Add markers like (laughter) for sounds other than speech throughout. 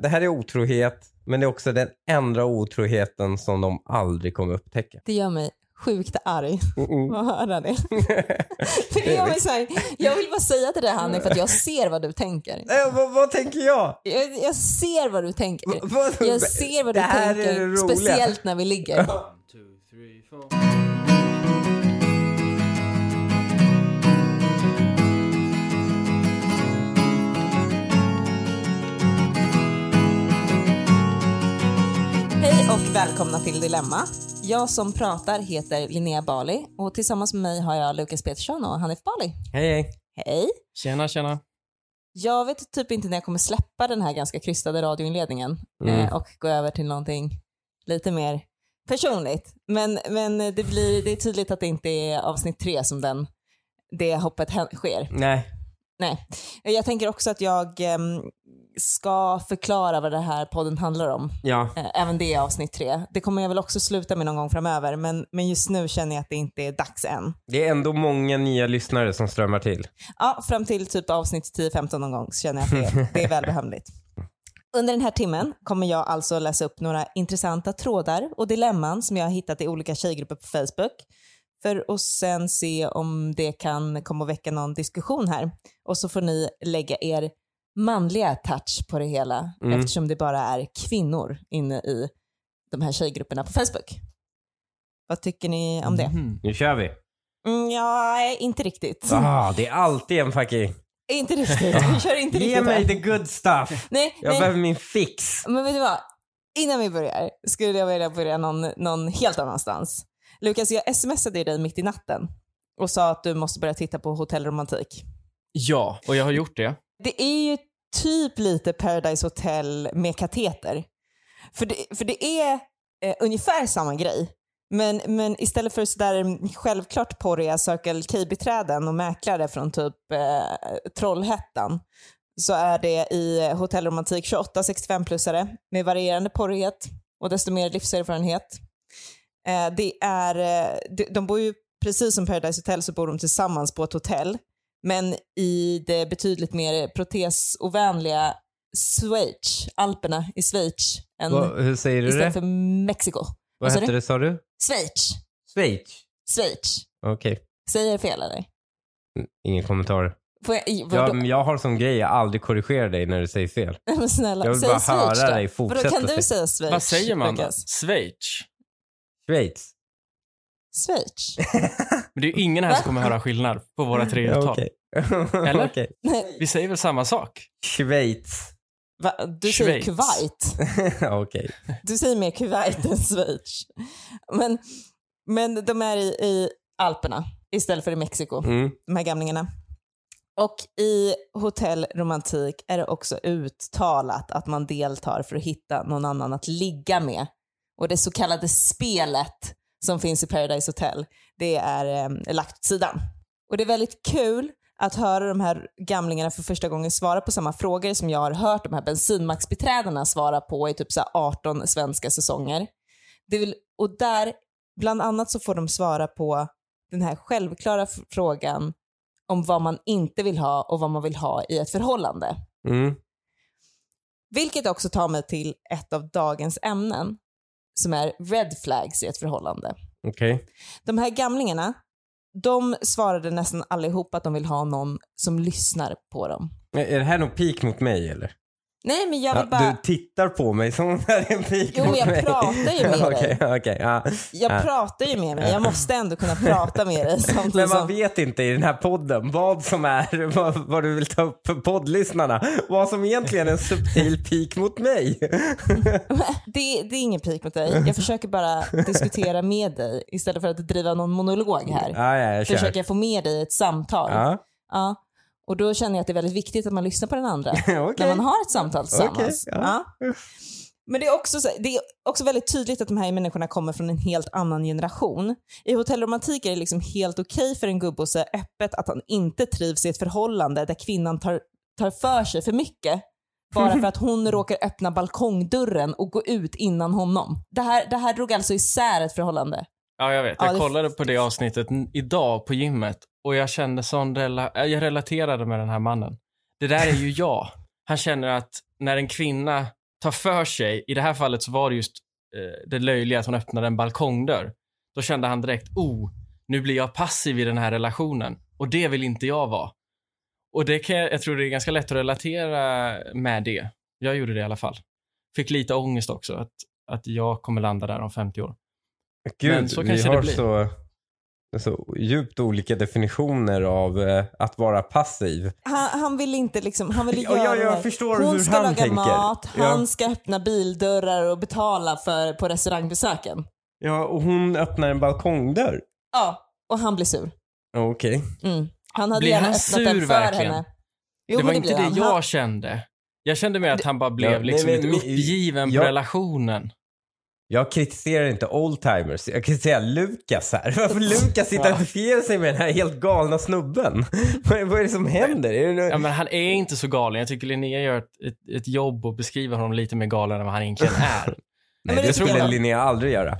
Det här är otrohet, men det är också den enda otroheten som de aldrig kommer upptäcka. Det gör mig sjukt arg Mm-mm. att höra det. (laughs) det gör mig så här, jag vill bara säga till dig Hanni för att jag ser vad du tänker. Eh, vad, vad tänker jag? Jag, jag ser vad du tänker. V- vad- Jag ser vad du Det här är det tänker, speciellt när vi ligger. One, two, three, och välkomna till Dilemma. Jag som pratar heter Linnea Bali och tillsammans med mig har jag Lukas Petersson och Hanif Bali. Hej, hej. Hej! Tjena, tjena. Jag vet typ inte när jag kommer släppa den här ganska krystade radioinledningen Mm. eh, och gå över till någonting lite mer personligt. Men, men det, blir, det är tydligt att det inte är avsnitt tre som den, det hoppet sker. Nej. Nej. Jag tänker också att jag ehm, ska förklara vad det här podden handlar om. Ja. Eh, Även det är avsnitt tre. Det kommer jag väl också sluta med någon gång framöver, men, men just nu känner jag att det inte är dags än. Det är ändå många nya lyssnare som strömmar till. Ja, fram till typ avsnitt 10-15 någon gång så känner jag att det, det är välbehövligt. (laughs) Under den här timmen kommer jag alltså läsa upp några intressanta trådar och dilemman som jag har hittat i olika tjejgrupper på Facebook för att sen se om det kan komma att väcka någon diskussion här. Och så får ni lägga er manliga touch på det hela Mm. eftersom det bara är kvinnor inne i de här tjejgrupperna på Facebook. Vad tycker ni om det? Mhm. Nu kör vi. Mm, ja, inte riktigt. Ah, det är alltid en fucking... Inte riktigt. (laughs) Vi kör inte riktigt Ge mig här. the good stuff. Nej, Jag nej. behöver min fix. Men vet du vad? Innan vi börjar skulle jag vilja börja någon, någon helt annanstans. Lukas, jag smsade dig mitt i natten och sa att du måste börja titta på hotellromantik. Ja, och jag har gjort det. Det är ju typ lite Paradise Hotel med kateter. För det, för det är eh, ungefär samma grej. Men, men istället för sådär självklart porriga Circle K-biträden och mäklare från typ eh, Trollhättan så är det i hotellromantik 28 65-plussare med varierande porrighet och desto mer livserfarenhet. Eh, det är, eh, de, de bor ju precis som Paradise Hotel så bor de tillsammans på ett hotell men i det betydligt mer protesovänliga Schweiz, Alperna i Schweiz, än Vad- hur säger du istället det? för Mexiko. Vad hette du? det sa du? Schweiz. Schweiz? Schweiz. Okej. Säger jag fel eller? Ingen kommentar. Får jag, Jag, jag har som grej att aldrig korrigera dig när du säger fel. (laughs) Men snälla, jag vill säg bara Schweiz höra då. dig fortsätta Vadå, kan du säga- Schweiz? Vad säger man då? Schweiz? Schweiz? Schweiz? (laughs) Men det är ju ingen här som kommer höra skillnad på våra tre uttal. Okej. (laughs) Eller? Nej, Vi säger väl samma sak? Schweiz. va? Du säger Schweiz. Kuwait. (laughs) Okej. Du säger mer Kuwait än Schweiz. Men, men de är i, i Alperna istället för i Mexiko, Mm. de här gamlingarna. Och i hotellromantik är det också uttalat att man deltar för att hitta någon annan att ligga med. Och det så kallade spelet som finns i Paradise Hotel, det är eh, lagt åt sidan. Och det är väldigt kul att höra de här gamlingarna för första gången svara på samma frågor som jag har hört de här bensinmaxbiträdena svara på i typ så här 18 svenska säsonger. Vill, och där, bland annat så får de svara på den här självklara frågan om vad man inte vill ha och vad man vill ha i ett förhållande. Mm. Vilket också tar mig till ett av dagens ämnen som är red flags i ett förhållande. Okej. De här gamlingarna, de svarade nästan allihop att de vill ha någon som lyssnar på dem. Är det här någon pik mot mig eller? Nej, men jag vill bara... Du tittar på mig som om det är en pik Jo, mot jag mig. pratar ju med (laughs) dig. Okej, okej. ja. Jag Ja. pratar ju med mig. Jag måste ändå kunna prata med dig samtidigt (laughs) Men man som... vet inte i den här podden vad som är, vad, vad du vill ta upp för poddlyssnarna. Vad som egentligen är en subtil (laughs) pik mot mig. Det, det är ingen pik mot dig. Jag försöker bara diskutera med dig istället för att driva någon monolog här. Ja, ja, jag. Försöker jag få med dig ett samtal. Ja. Och då känner jag att det är väldigt viktigt att man lyssnar på den andra (laughs) okej. när man har ett samtal tillsammans. Okej, ja. ja. Men det är, också så, det är också väldigt tydligt att de här människorna kommer från en helt annan generation. I hotellromantik är det liksom helt okej för en gubbe att säga öppet att han inte trivs i ett förhållande där kvinnan tar, tar för sig för mycket. Bara för att hon (laughs) råkar öppna balkongdörren och gå ut innan honom. Det här, det här drog alltså isär ett förhållande. Ja, jag vet. Ja, Jag kollade på det avsnittet idag på gymmet och jag kände sån rela- äh, jag relaterade med den här mannen. Det där är ju (laughs) jag. Han känner att när en kvinna tar för sig. I det här fallet så var det just eh, det löjliga att hon öppnade en balkongdörr. Då kände han direkt, oh, nu blir jag passiv i den här relationen. Och det vill inte jag vara. Och det kan jag, jag tror det är ganska lätt att relatera med det. Jag gjorde det i alla fall. Fick lite ångest också, att, att jag kommer landa där om 50 år. Gud, Men så vi kanske det har blir. så, så djupt olika definitioner av eh, att vara passiv. Han, han vill inte liksom, han vill Ja, göra ja, det jag här. förstår Hon hur ska han laga tänker. mat, Ja. han ska öppna bildörrar och betala för, på restaurangbesöken. Ja, och hon öppnar en balkongdörr. Ja, och han blir sur. Okej. Mm. Han hade Blir gärna han öppnat sur den för verkligen? henne. Jo, det var men inte det han. jag kände. Jag kände mer att han bara blev Ja, nej, liksom men- lite uppgiven jag- på relationen. Jag kritiserar inte oldtimers, jag kritiserar Lukas här. (laughs) Varför Lukas identifierar sig med den här helt galna snubben? (laughs) Vad är, vad är det som händer? Är det nu... Ja, men han är inte så galen. Jag tycker Linnea gör ett, ett, ett jobb och beskriver honom lite mer galen än vad han egentligen (laughs) är. Nej, men det, det skulle jag. Linnea aldrig göra.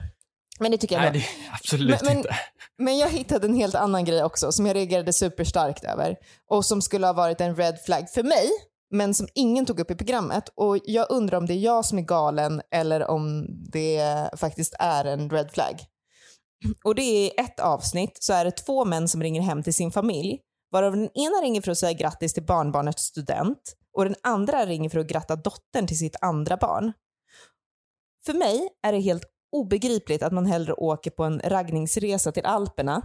Men det tycker jag Nej, det, absolut Men- men- inte. Men jag hittade en helt annan grej också som jag reagerade superstarkt över och som skulle ha varit en red flag för mig men som ingen tog upp i programmet och jag undrar om det är jag som är galen eller om det faktiskt är en red flag. Och det är i ett avsnitt så är det två män som ringer hem till sin familj varav den ena ringer för att säga grattis till barnbarnets student och den andra ringer för att gratta dottern till sitt andra barn. För mig är det helt obegripligt att man hellre åker på en raggningsresa till Alperna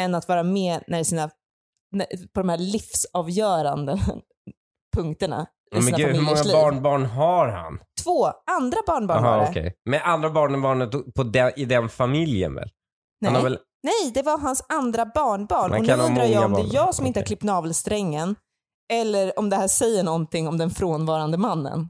än att vara med när sina, på de här livsavgörande punkterna Men gud, hur många liv. barnbarn har han? Två andra barnbarn var Jaha, det. Men andra barnbarnet på den, i den familjen väl? Nej. Han har väl... Nej, det var hans andra barnbarn. Man och nu undrar jag om det är jag som inte har klippt navelsträngen eller om det här säger någonting om den frånvarande mannen.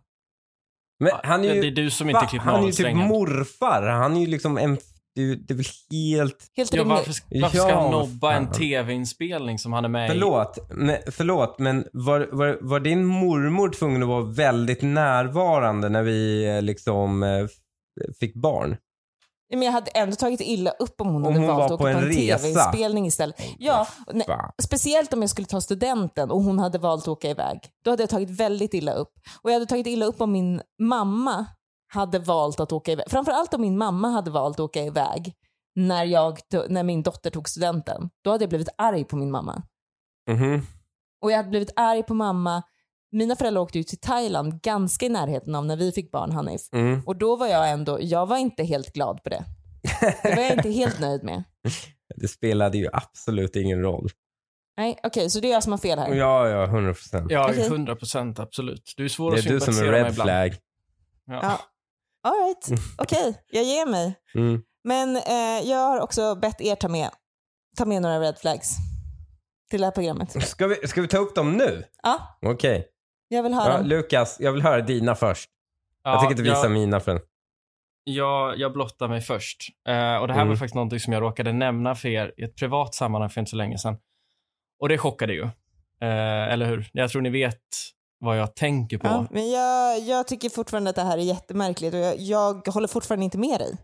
Men han är ju... det är du som inte klippt Han är ju typ navelsträngen. morfar. Han är ju liksom en... Det det är väl helt... Helt Ja, varför, varför ska Ja, han nobba en tv-inspelning som han är med i? Förlåt, men, förlåt, men var, var, var din mormor tvungen att vara väldigt närvarande när vi eh, liksom eh, fick barn? Men jag hade ändå tagit illa upp om hon Om hade hon valt var att åka på en en tv-inspelning istället. Ja, nej, speciellt om jag skulle ta studenten och hon hade valt att åka iväg. Då hade jag tagit väldigt illa upp. Och jag hade tagit illa upp om min mamma hade valt att åka iväg. Framförallt om min mamma hade valt att åka iväg när, jag, när min dotter tog studenten. Då hade jag blivit arg på min mamma. Mhm. Och jag hade blivit arg på mamma. Mina föräldrar åkte ju till Thailand ganska i närheten av när vi fick barn, Hanif. Mm. Och då var jag ändå, jag var inte helt glad på det. Det var jag inte helt nöjd med. (laughs) Det spelade ju absolut ingen roll. Nej, okej, så det är jag som har fel här. Ja, ja, 100 procent. Ja, Okej. 100 procent absolut. Du är svår Det att är du som är sympatisera med red ibland. flag. Ja. Ja. All right, okej, jag ger mig. Mm. Men eh, jag har också bett er ta med, ta med några red flags till det här programmet. (laughs) Ska, vi, ska vi ta upp dem nu? Ja, Okej. jag vill höra. Ja, Lukas, jag vill höra dina först. jag Ja, tänker inte visa jag, mina förrän. jag, jag blottar mig först. Eh, och det här Mm. var faktiskt någonting som jag råkade nämna för er i ett privat sammanhang för inte så länge sedan. Och det chockade ju. Eh, eller hur? Jag tror ni vet vad jag tänker på. Ja, men jag, jag tycker fortfarande att det här är jättemärkligt och jag, jag håller fortfarande inte med dig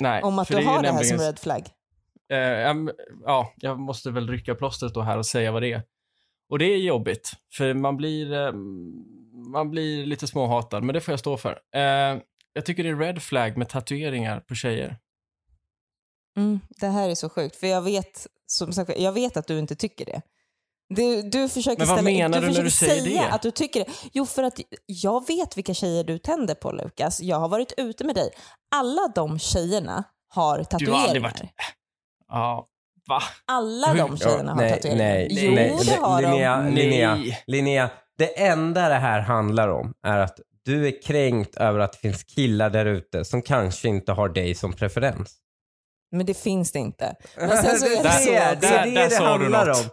Nej, om att du har det här som red flag. Eh, ja, jag måste väl rycka plåstret då här och säga vad det är. Och det är jobbigt, för man blir, eh, man blir lite småhatad, men det får jag stå för. Eh, jag tycker det är red flag med tatueringar på tjejer. Mm, det här är så sjukt, för jag vet, som sagt, jag vet att du inte tycker det. Du, du försöker Men vad ställa, menar du när försöker du säger säga det? att du tycker det. Jo, för att jag vet vilka tjejer du tänder på, Lukas. Jag har varit ute med dig. Alla de tjejerna har tatueringar. Du har aldrig varit... Ja, va? Alla de tjejerna har nej, tatueringar. nej, jo, nej, det har Linnea, de. Linnea, Nej. Linnea, det enda det här handlar om är att du är kränkt över att det finns killar där ute som kanske inte har dig som preferens. Men det finns det inte. (laughs) Men sen så är det det, så det, det det sa du handlar om.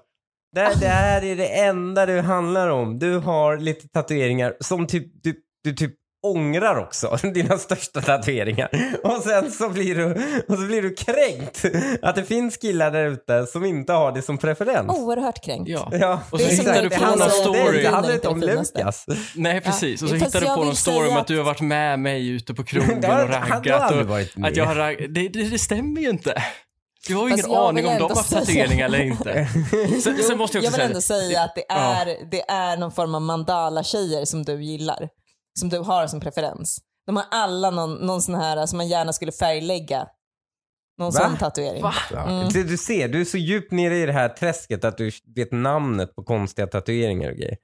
Det, det här är det enda det handlar om. Du har lite tatueringar som typ, du, du typ ångrar också. (laughs) Dina största tatueringar. Och sen så blir du, och så blir du kränkt att det finns killar där ute som inte har det som preferens. Oerhört kränkt. Ja. Ja, Och så är hittar du på någon story. Det handlar inte om. Lukas. Nej, precis. och så fast hittar du på någon story om att- att du har varit med mig ute på krogen (laughs) och raggat. Och varit med. att jag har ragg... det, det, det stämmer ju inte. Du har ju Fast ingen jag aning vill om de har säga- tatueringar eller inte. (laughs) Sen, sen måste jag jag vill säga... ändå säga att det är, det är någon form av mandala-tjejer som du gillar. som du har som preferens. De har alla någon, någon sån här som man gärna skulle färglägga. Någon Va? sån tatuering. Va? Ja. Mm. Du, du ser, du är så djupt nere i det här träsket att du vet namnet på konstiga tatueringar och grejer.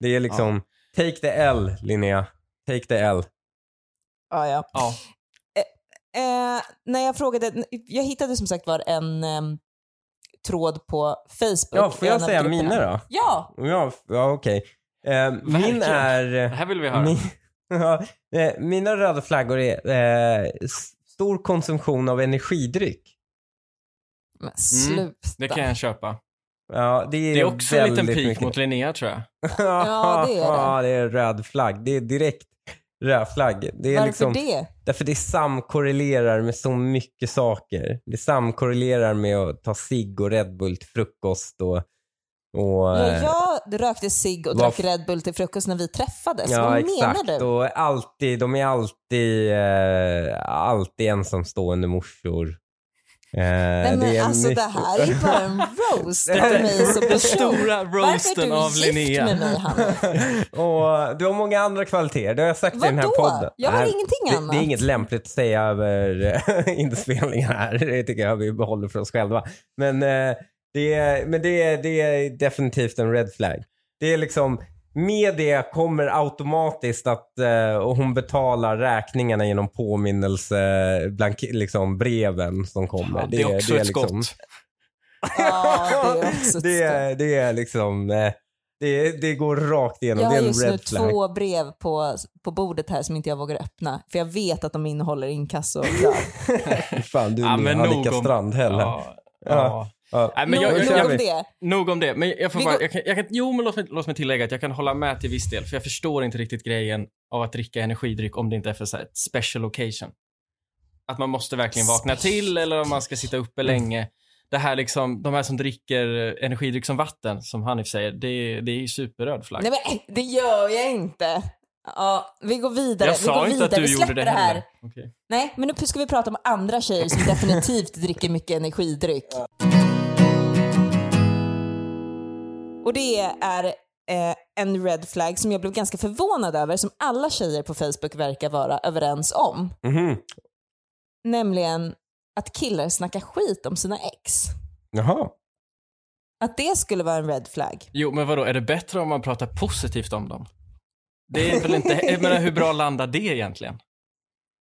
Det är liksom, take the L Linnea. Take the L. Ja, ja. Ja. Eh, när jag frågade, jag hittade som sagt var en em, tråd på Facebook. Ja, får jag säga mina då? Ja! Ja, ja okej. Eh, min är... Det här vill vi höra. Min, (laughs) eh, mina röda flaggor är eh, stor konsumtion av energidryck. Men sluta. Det kan jag köpa. Ja, det är, Det är också en liten pik mycket. mot Linnea tror jag. (laughs) Ja, det är det. Ja, det är röd flagg. Det är direkt röd flagg. Det är Varför liksom, det? Därför det samkorrelerar med så mycket saker. Det samkorrelerar med att ta cigg och Red Bull till frukost och... och Ja, eh, jag rökte cigg och drack Red Bull till frukost när vi träffades. Ja, Vad exakt. menar du? Och alltid, de är alltid, eh, alltid ensamstående morsor. Eh, Nej, men det är alltså mycket- det här är bara en roast (laughs) av Det- mig som Den person. stora Varför roasten är av du gift Linnea. med mig, Hanif? (laughs) och du har många andra kvaliteter, det har jag sagt i den här Vadå? podden. Jag har Nej, ingenting det, annat. Det är inget lämpligt att säga över eh, (laughs) inspelningen här. Det tycker jag vi behåller för oss själva. Men, eh, det, är, men det, är, det är definitivt en red flag. Det är liksom, med det kommer automatiskt att eh, hon betalar räkningarna genom påminnelse, blank, liksom breven som kommer. Ja, det är också ett liksom- skott. Ja, det är också ett (laughs) det, är, det är liksom, eh, det, det går rakt igenom. Jag det har är en just nu flag. två brev på, på bordet här som inte jag vågar öppna. För jag vet att de innehåller inkassokrav. (laughs) Fan, du är Ja, Annika om- Strandhäll. Ja. Ja. Ja. Nej, men Nog- jag, jag, nog jag, om det. Nog om det. Men jag får bara, jag kan, jag kan, jo, men låt mig, låt mig tillägga att jag kan hålla med till viss del. För jag förstår inte riktigt grejen av att dricka energidryck om det inte är för så här, ett special occasion. Att man måste verkligen vakna till eller om man ska sitta uppe länge. Det här liksom, de här som dricker eh, energidryck som vatten, som Hanif säger, det, det är ju superröd flagg. Nej men det gör jag inte. Ja, vi går vidare. jag vi går sa inte vidare. att du gjorde släpper det här. heller. Okej. Nej, men nu ska vi prata om andra tjejer som definitivt dricker mycket energidryck. Och det är eh, en red flag som jag blev ganska förvånad över, som alla tjejer på Facebook verkar vara överens om. Mhm. Nämligen att killar snackar skit om sina ex. Jaha. Att det skulle vara en red flag. Jo, men vadå, är det bättre om man pratar positivt om dem? Det är väl inte, jag menar hur bra landar det egentligen?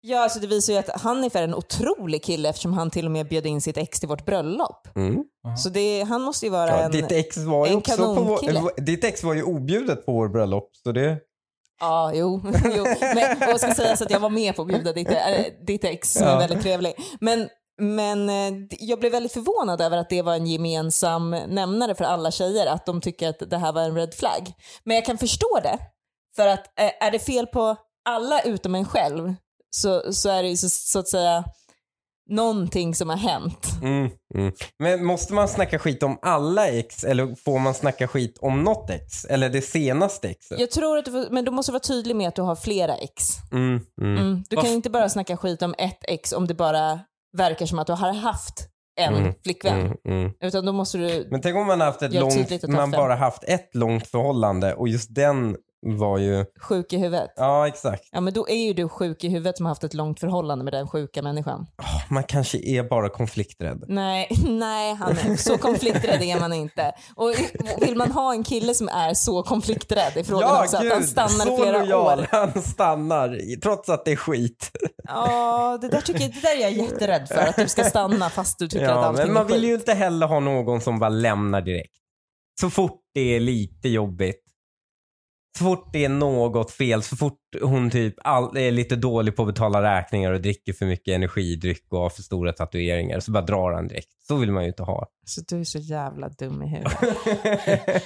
Ja, alltså det visar ju att Hanif är en otrolig kille eftersom han till och med bjöd in sitt ex till vårt bröllop. Mm. Så det, han måste ju vara Ja, en... ditt ex var ju en också på kanonkille. vår, ditt ex var ju objudet på vår bröllop. Så det, Ja, jo. (laughs) jo. Men jag ska säga så att jag var med på att bjuda ditt, äh, ditt ex som är Ja. väldigt trevlig. Men, men eh, jag blev väldigt förvånad över att det var en gemensam nämnare för alla tjejer, att de tycker att det här var en red flag. Men jag kan förstå det, för att eh, är det fel på alla utom en själv så, så är det ju så, så att säga någonting som har hänt. mm, mm. Men måste man snacka skit om alla ex eller får man snacka skit om något ex? Eller det senaste exet? Jag tror att du får, men du måste vara tydlig med att du har flera ex. Mm, mm. Mm. Du kan inte bara snacka skit om ett ex om det bara verkar som att du har haft en Mm, flickvän. Mm, mm. Utan då måste du... Men tänk om man haft ett långt, man bara haft ett långt förhållande och just den var ju, Sjuk i huvudet. ja exakt. Ja men då är ju du sjuk i huvudet som har haft ett långt förhållande med den sjuka människan. Man kanske är bara konflikträdd. Nej, (laughs) nej han är, så konflikträdd är man inte. Och vill man ha en kille som är så konflikträdd i frågan Ja, också, att gud, han stannar i så flera lojal. år. Han stannar trots att det är skit. Ja, det där, tycker jag, det där är jag jätterädd för, att du ska stanna fast du tycker att Ja, allting men man är vill skit. ju inte heller ha någon som bara lämnar direkt. Så fort det är lite jobbigt. Så fort det är något fel, så fort hon typ all, är lite dålig på att betala räkningar och dricker för mycket energidryck och har för stora tatueringar, så bara drar han direkt. Så vill man ju inte ha. Så du är så jävla dum i huvudet.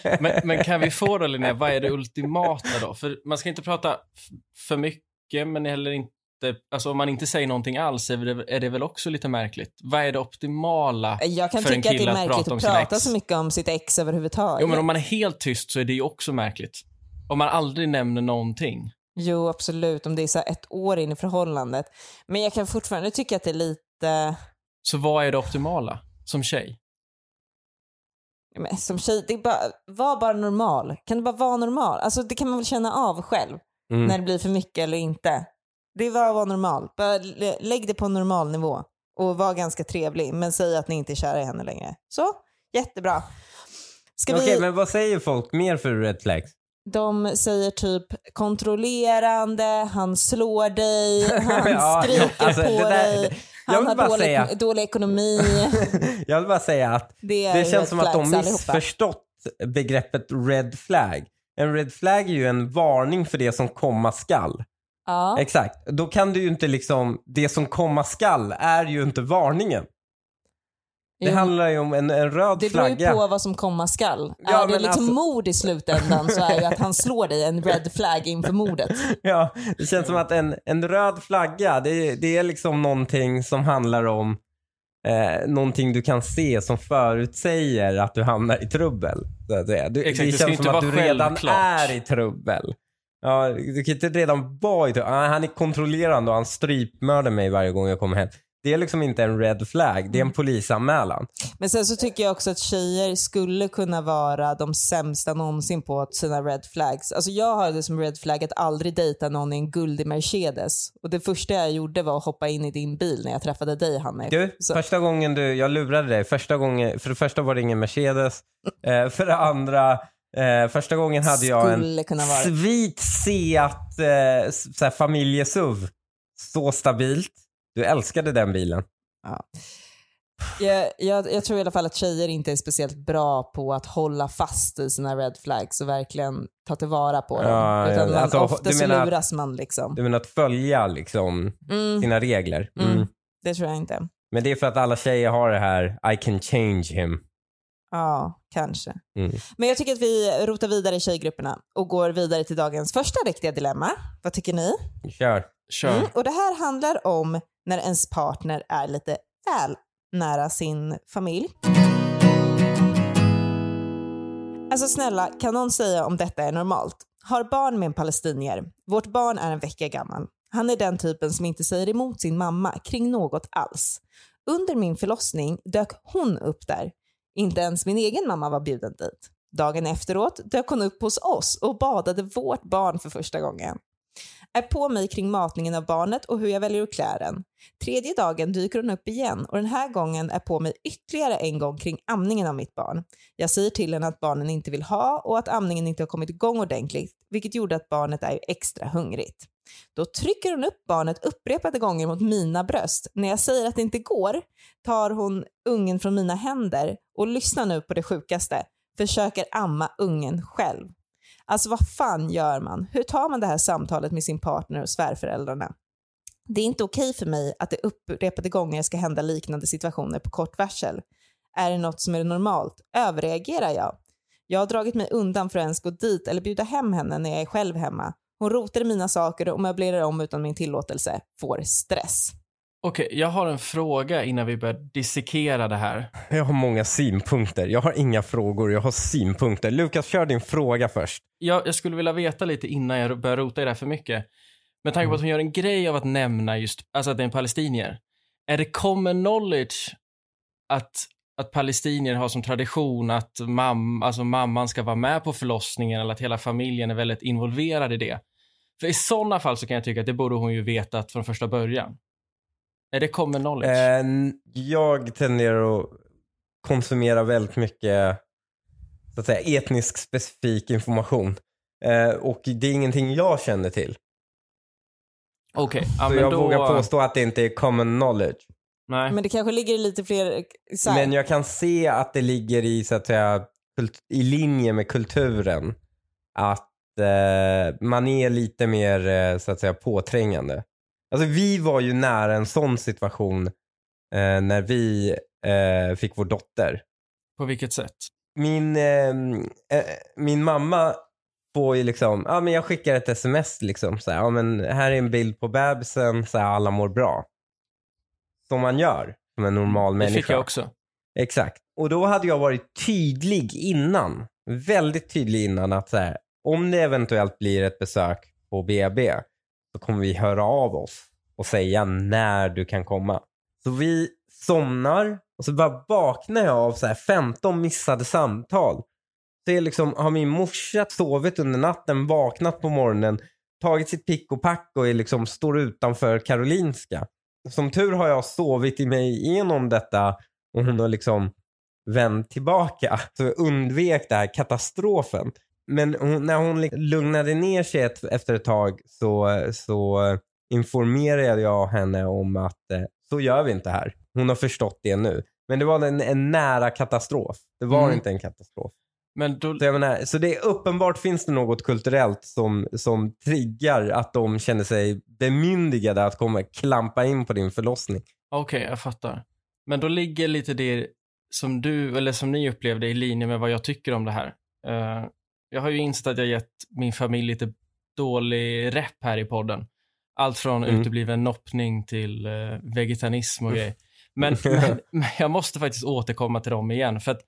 (laughs) Men, men kan vi få då Linnea, vad är det ultimata då? För man ska inte prata för mycket, men heller inte, alltså om man inte säger någonting alls är det, är det väl också lite märkligt. Vad är det optimala? Jag kan för en tycka att det kille är att märkligt prata om att prata ex? så mycket om sitt ex överhuvudtaget. Jo, men om man är helt tyst så är det ju också märkligt. Om man aldrig nämner någonting. Jo, absolut. Om det är så här ett år in i förhållandet. Men jag kan fortfarande tycka att det är lite... Så vad är det optimala som tjej? Men som tjej, det är bara, var bara normal. Kan du bara vara normal? Alltså det kan man väl känna av själv. Mm. när det blir för mycket eller inte. Det var att vara normal. Bara lä- lägg det på en normal nivå och var ganska trevlig, men säg att ni inte är kära i henne längre. Så, jättebra. Ska Okej, vi, men vad säger folk mer för red flags? De säger typ kontrollerande, han slår dig, han (laughs) Ja, skriker alltså, på där- dig, jag han vill har bara dålig, säga- dålig ekonomi. (laughs) Jag vill bara säga att Det, det känns som att de flags allihopa. missförstått begreppet red flag. En red flag är ju en varning för det som komma skall. Ja. Exakt. Då kan du ju inte liksom, det som komma skall är ju inte varningen. Det handlar ju om en, en röd Det beror ju flagga. på vad som komma skall. Ja, är det liksom alltså- mord i slutändan så är ju att han slår dig en red flag inför mordet. (laughs) Ja, det känns som att en, en röd flagga, det, det är liksom någonting som handlar om eh, någonting du kan se som förutsäger att du hamnar i trubbel. Så att säga. Du, Exakt, det det känns som att du redan självklart. är i trubbel. Ja, du kan inte redan vara i trubbel. Ah, han är kontrollerande och han strypmördar mig varje gång jag kommer hem. Det är liksom inte en red flag, det är en polisanmälan. Men sen så tycker jag också att tjejer skulle kunna vara de sämsta någonsin på sina red flags. Alltså jag har det som red flag att aldrig dejta någon i en guldig Mercedes. Och det första jag gjorde var att hoppa in i din bil när jag träffade dig Hanif. Du, Så- första gången du, jag lurade dig. Första gången, för det första var det ingen Mercedes. Eh, för det andra, eh, första gången hade jag en Skulle kunna vara. svit Seat eh, familjesuv. Så stabilt. Du älskade den bilen. Jag, jag, jag tror i alla fall att tjejer inte är speciellt bra på att hålla fast i sina red flags och verkligen ta tillvara på dem. Ja, Utan ja, man, alltså, ofta du så menar att- luras man liksom. Du menar att följa liksom Mm, sina regler. Mm. Mm. det tror jag inte. Men det är för att alla tjejer har det här I can change him. Ja, kanske. Mm. Men jag tycker att vi rotar vidare i tjejgrupperna och går vidare till dagens första riktiga dilemma. Vad tycker ni? Kör. Kör. Mm, och det här handlar om när ens partner är lite väl nära sin familj. Alltså snälla, kan någon säga om detta är normalt? Har barn med en palestinier. Vårt barn är en vecka gammal. Han är den typen som inte säger emot sin mamma kring något alls. Under min förlossning dök hon upp där. Inte ens min egen mamma var bjuden dit. Dagen efteråt dök hon upp hos oss och badade vårt barn för första gången. Är på mig kring matningen av barnet och hur jag väljer att klä den. Tredje dagen dyker hon upp igen och den här gången är på mig ytterligare en gång kring amningen av mitt barn. Jag säger till henne att barnen inte vill ha och att amningen inte har kommit igång ordentligt, vilket gjorde att barnet är extra hungrigt. Då trycker hon upp barnet upprepade gånger mot mina bröst. När jag säger att det inte går tar hon ungen från mina händer och lyssna nu på det sjukaste. Försöker amma ungen själv. Alltså vad fan gör man? Hur tar man det här samtalet med sin partner och svärföräldrarna? Det är inte okej för mig att det upprepade gånger ska hända liknande situationer på kort varsel. Är det något som är normalt? Överreagerar jag? Jag har dragit mig undan för att ens gå dit eller bjuda hem henne när jag är själv hemma. Hon rotar i mina saker och möblerar om utan min tillåtelse. Får stress. Okej, jag har en fråga innan vi börjar dissekera det här. (laughs) Jag har många synpunkter. Jag har inga frågor, jag har synpunkter. Lukas, kör din fråga först. Jag, jag skulle vilja veta lite innan jag börjar rota i det här för mycket. Med tanke på att hon gör en grej av att nämna just, alltså att det är en palestinier. Är det common knowledge att, att palestinier har som tradition att mam, alltså mamman ska vara med på förlossningen eller att hela familjen är väldigt involverad i det? För i sådana fall så kan jag tycka att det borde hon ju vetat från första början. Är det common knowledge? Eh, jag tenderar att konsumera väldigt mycket så att säga, etnisk specifik information. Eh, och det är ingenting jag känner till. Okej, ja, så men jag då... vågar påstå att det inte är common knowledge. Nej. Men det kanske ligger i lite fler... Så här, Men jag kan se att det ligger i, så att säga, i linje med kulturen. Att eh, man är lite mer eh, så att säga påträngande. Alltså vi var ju nära en sån situation eh, när vi eh, fick vår dotter. På vilket sätt? Min, eh, eh, min mamma får ju liksom, ja men jag skickar ett sms liksom. Så här, ja men här är en bild på bebisen, så här, alla mår bra. Som man gör, som en normal Det människa. fick jag också. Exakt. Och då hade jag varit tydlig innan. Väldigt tydlig innan att så här, om det eventuellt blir ett besök på BB så kommer vi höra av oss och säga när du kan komma. Så vi somnar och så bara vaknar jag av så här 15 missade samtal. Så är liksom, har min morsa sovit under natten, vaknat på morgonen tagit sitt pick och pack och är liksom, står utanför Karolinska. Som tur har jag sovit i mig igenom detta och hon har liksom vänt tillbaka. Så jag undvek den här katastrofen. Men hon, när hon liksom lugnade ner sig ett, efter ett tag så, så informerade jag henne om att eh, så gör vi inte här. Hon har förstått det nu. Men det var en, en nära katastrof. Det var Mm. inte en katastrof. Men då, Så, menar, så det är uppenbart finns det något kulturellt som, som triggar att de känner sig bemyndigade att komma klampa in på din förlossning. Okej, jag fattar. Men då ligger lite det som du, eller som ni upplevde i linje med vad jag tycker om det här. Eh, jag har ju insett att jag gett min familj lite dålig rep här i podden. Allt från Mm. utebliven noppning till eh, vegetarianism och grejer. Men, (laughs) men, men jag måste faktiskt återkomma till dem igen. För att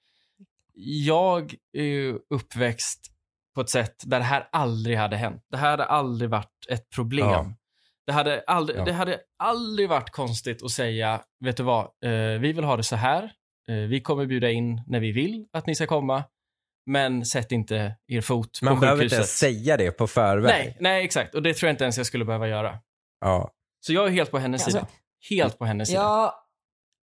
jag är ju uppväxt på ett sätt där det här aldrig hade hänt. Det här hade aldrig varit ett problem. Ja. Det, hade aldrig, Ja. det hade aldrig varit konstigt att säga, vet du vad, eh, vi vill ha det så här. Eh, vi kommer bjuda in när vi vill att ni ska komma. Men sätt inte er fot Man på behöver inte sjukhuset. ens säga det på förväg. nej, nej, exakt. Och det tror jag inte ens jag skulle behöva göra. Ja. Så jag är helt på hennes Alltså, sida. Helt på hennes sida. Ja,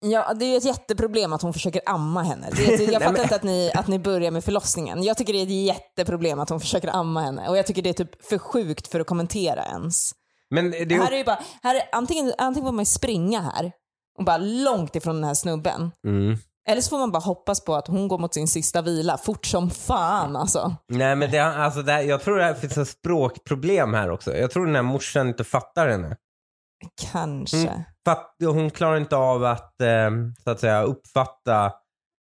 ja, det är ett jätteproblem att hon försöker amma henne. Det jag (laughs) fattar inte att ni, att ni börjar med förlossningen. Jag tycker det är ett jätteproblem att hon försöker amma henne. Och jag tycker det är typ för sjukt för att kommentera ens. Men det är här är ju bara, här är, antingen, antingen får man springa här och bara långt ifrån den här snubben. mm. Eller så får man bara hoppas på att hon går mot sin sista vila fort som fan alltså. Nej men det, alltså det, jag tror det finns ett språkproblem här också. Jag tror den här morsan inte fattar henne. Kanske. Mm. Fatt, hon klarar inte av att, eh, så att säga, uppfatta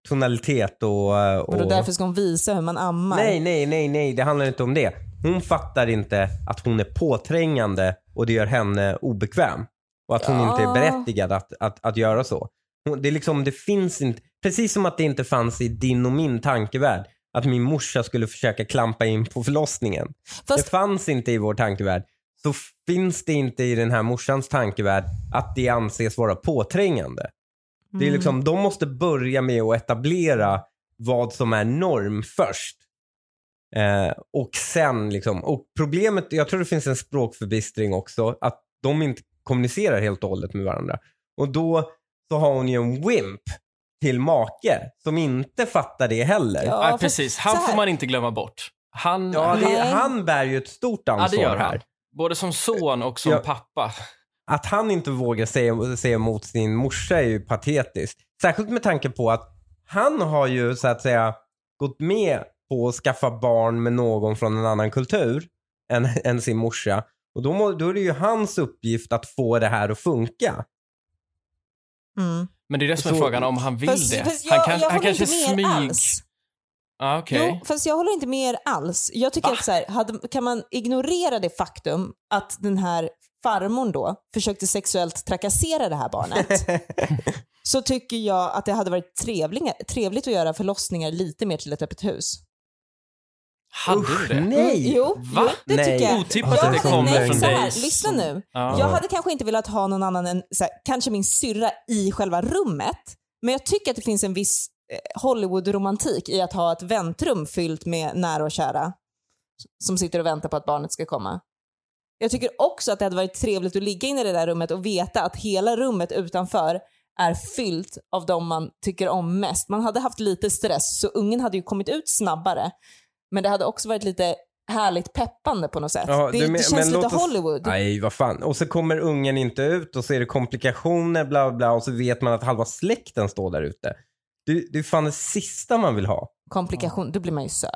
tonalitet och... eh, Och då och... därför ska hon visa hur man ammar. Nej, nej, nej, nej, det handlar inte om det. Hon fattar inte att hon är påträngande och det gör henne obekväm. Och att hon Ja. inte är berättigad att, att, att göra så. Det är liksom, det finns inte, precis som att det inte fanns i din och min tankevärld att min morsa skulle försöka klampa in på förlossningen. Fast Det fanns inte i vår tankevärld. Så finns det inte i den här morsans tankevärld att det anses vara påträngande. Det är Mm. liksom, de måste börja med att etablera vad som är norm först. Eh, och sen liksom, och problemet, jag tror det finns en språkförbistring också, att de inte kommunicerar helt och hållet med varandra. Och då så har hon ju en wimp till make som inte fattar det heller. Ja, Nej, precis. Han får man inte glömma bort. Han, Ja, det, han bär ju ett stort ja, ansvar det gör han. här. Både som son och som Ja. pappa. Att han inte vågar säga, säga emot sin morsa är ju patetiskt. Särskilt med tanke på att han har ju så att säga gått med på att skaffa barn med någon från en annan kultur än, än sin morsa. Och då, må, då är det ju hans uppgift att få det här att funka. Mm. Men det är det som är frågan, om han vill Fast, det. fast jag, han kan, jag han kanske smyg... alls. Ah, okej. Jo, fast jag håller inte med er alls. Jag tycker Va? att så här, hade, kan man ignorera det faktum att den här farmor då försökte sexuellt trakassera det här barnet (laughs) så tycker jag att det hade varit trevligt att göra förlossningar lite mer till ett öppet hus. Hade du det? Nej! Jo, Va? jo det Nej. tycker jag. Otippat att det kommer nej, från dig Lyssna nu. Ja. Jag hade kanske inte velat ha någon annan än så här, kanske min syrra i själva rummet. Men jag tycker att det finns en viss eh, Hollywood-romantik i att ha ett väntrum fyllt med nära och kära som sitter och väntar på att barnet ska komma. Jag tycker också att det hade varit trevligt att ligga inne i det där rummet och veta att hela rummet utanför är fyllt av de man tycker om mest. Man hade haft lite stress så ungen hade ju kommit ut snabbare. Men det hade också varit lite härligt peppande på något sätt. Ja, det, men- det känns lite oss- Hollywood. Nej, vad fan. Och så kommer ungen inte ut och så är det komplikationer, bla bla, och så vet man att halva släkten står där ute. Det, det är fan det sista man vill ha. Komplikation, då blir man ju sövd.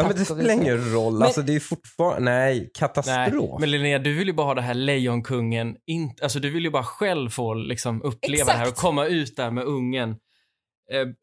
Ja, men det spelar ingen roll. Men- alltså det är fortfarande, nej, Nej, katastrof. men Linnea, du vill ju bara ha det här lejonkungen. In, alltså, du vill ju bara själv få liksom, uppleva det här och Exakt. komma ut där med ungen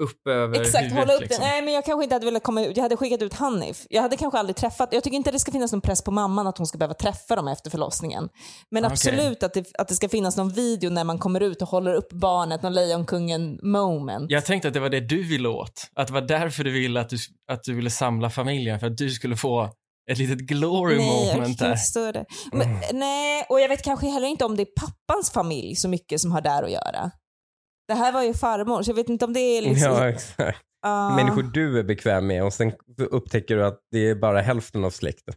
upp över Exakt, huvudet. hålla upp liksom. den. Nej men jag kanske inte hade velat komma ut. Jag hade skickat ut Hanif. Jag hade kanske aldrig träffat, jag tycker inte det ska finnas någon press på mamman att hon ska behöva träffa dem efter förlossningen. Men Okej. absolut att det, att det ska finnas någon video när man kommer ut och håller upp barnet, någon lejonkungen moment. Jag tänkte att det var det du ville åt. Att det var därför du ville att du, att du ville samla familjen. För att du skulle få ett litet glory Nej, moment där. det. Men, nej, och jag vet kanske heller inte om det är pappans familj så mycket som har där att göra. Det här var ju farmor, så jag vet inte om det är (laughs) liksom... Ja, exakt. Ah. Människor du är bekväm med och sen upptäcker du att det är bara hälften av släkten.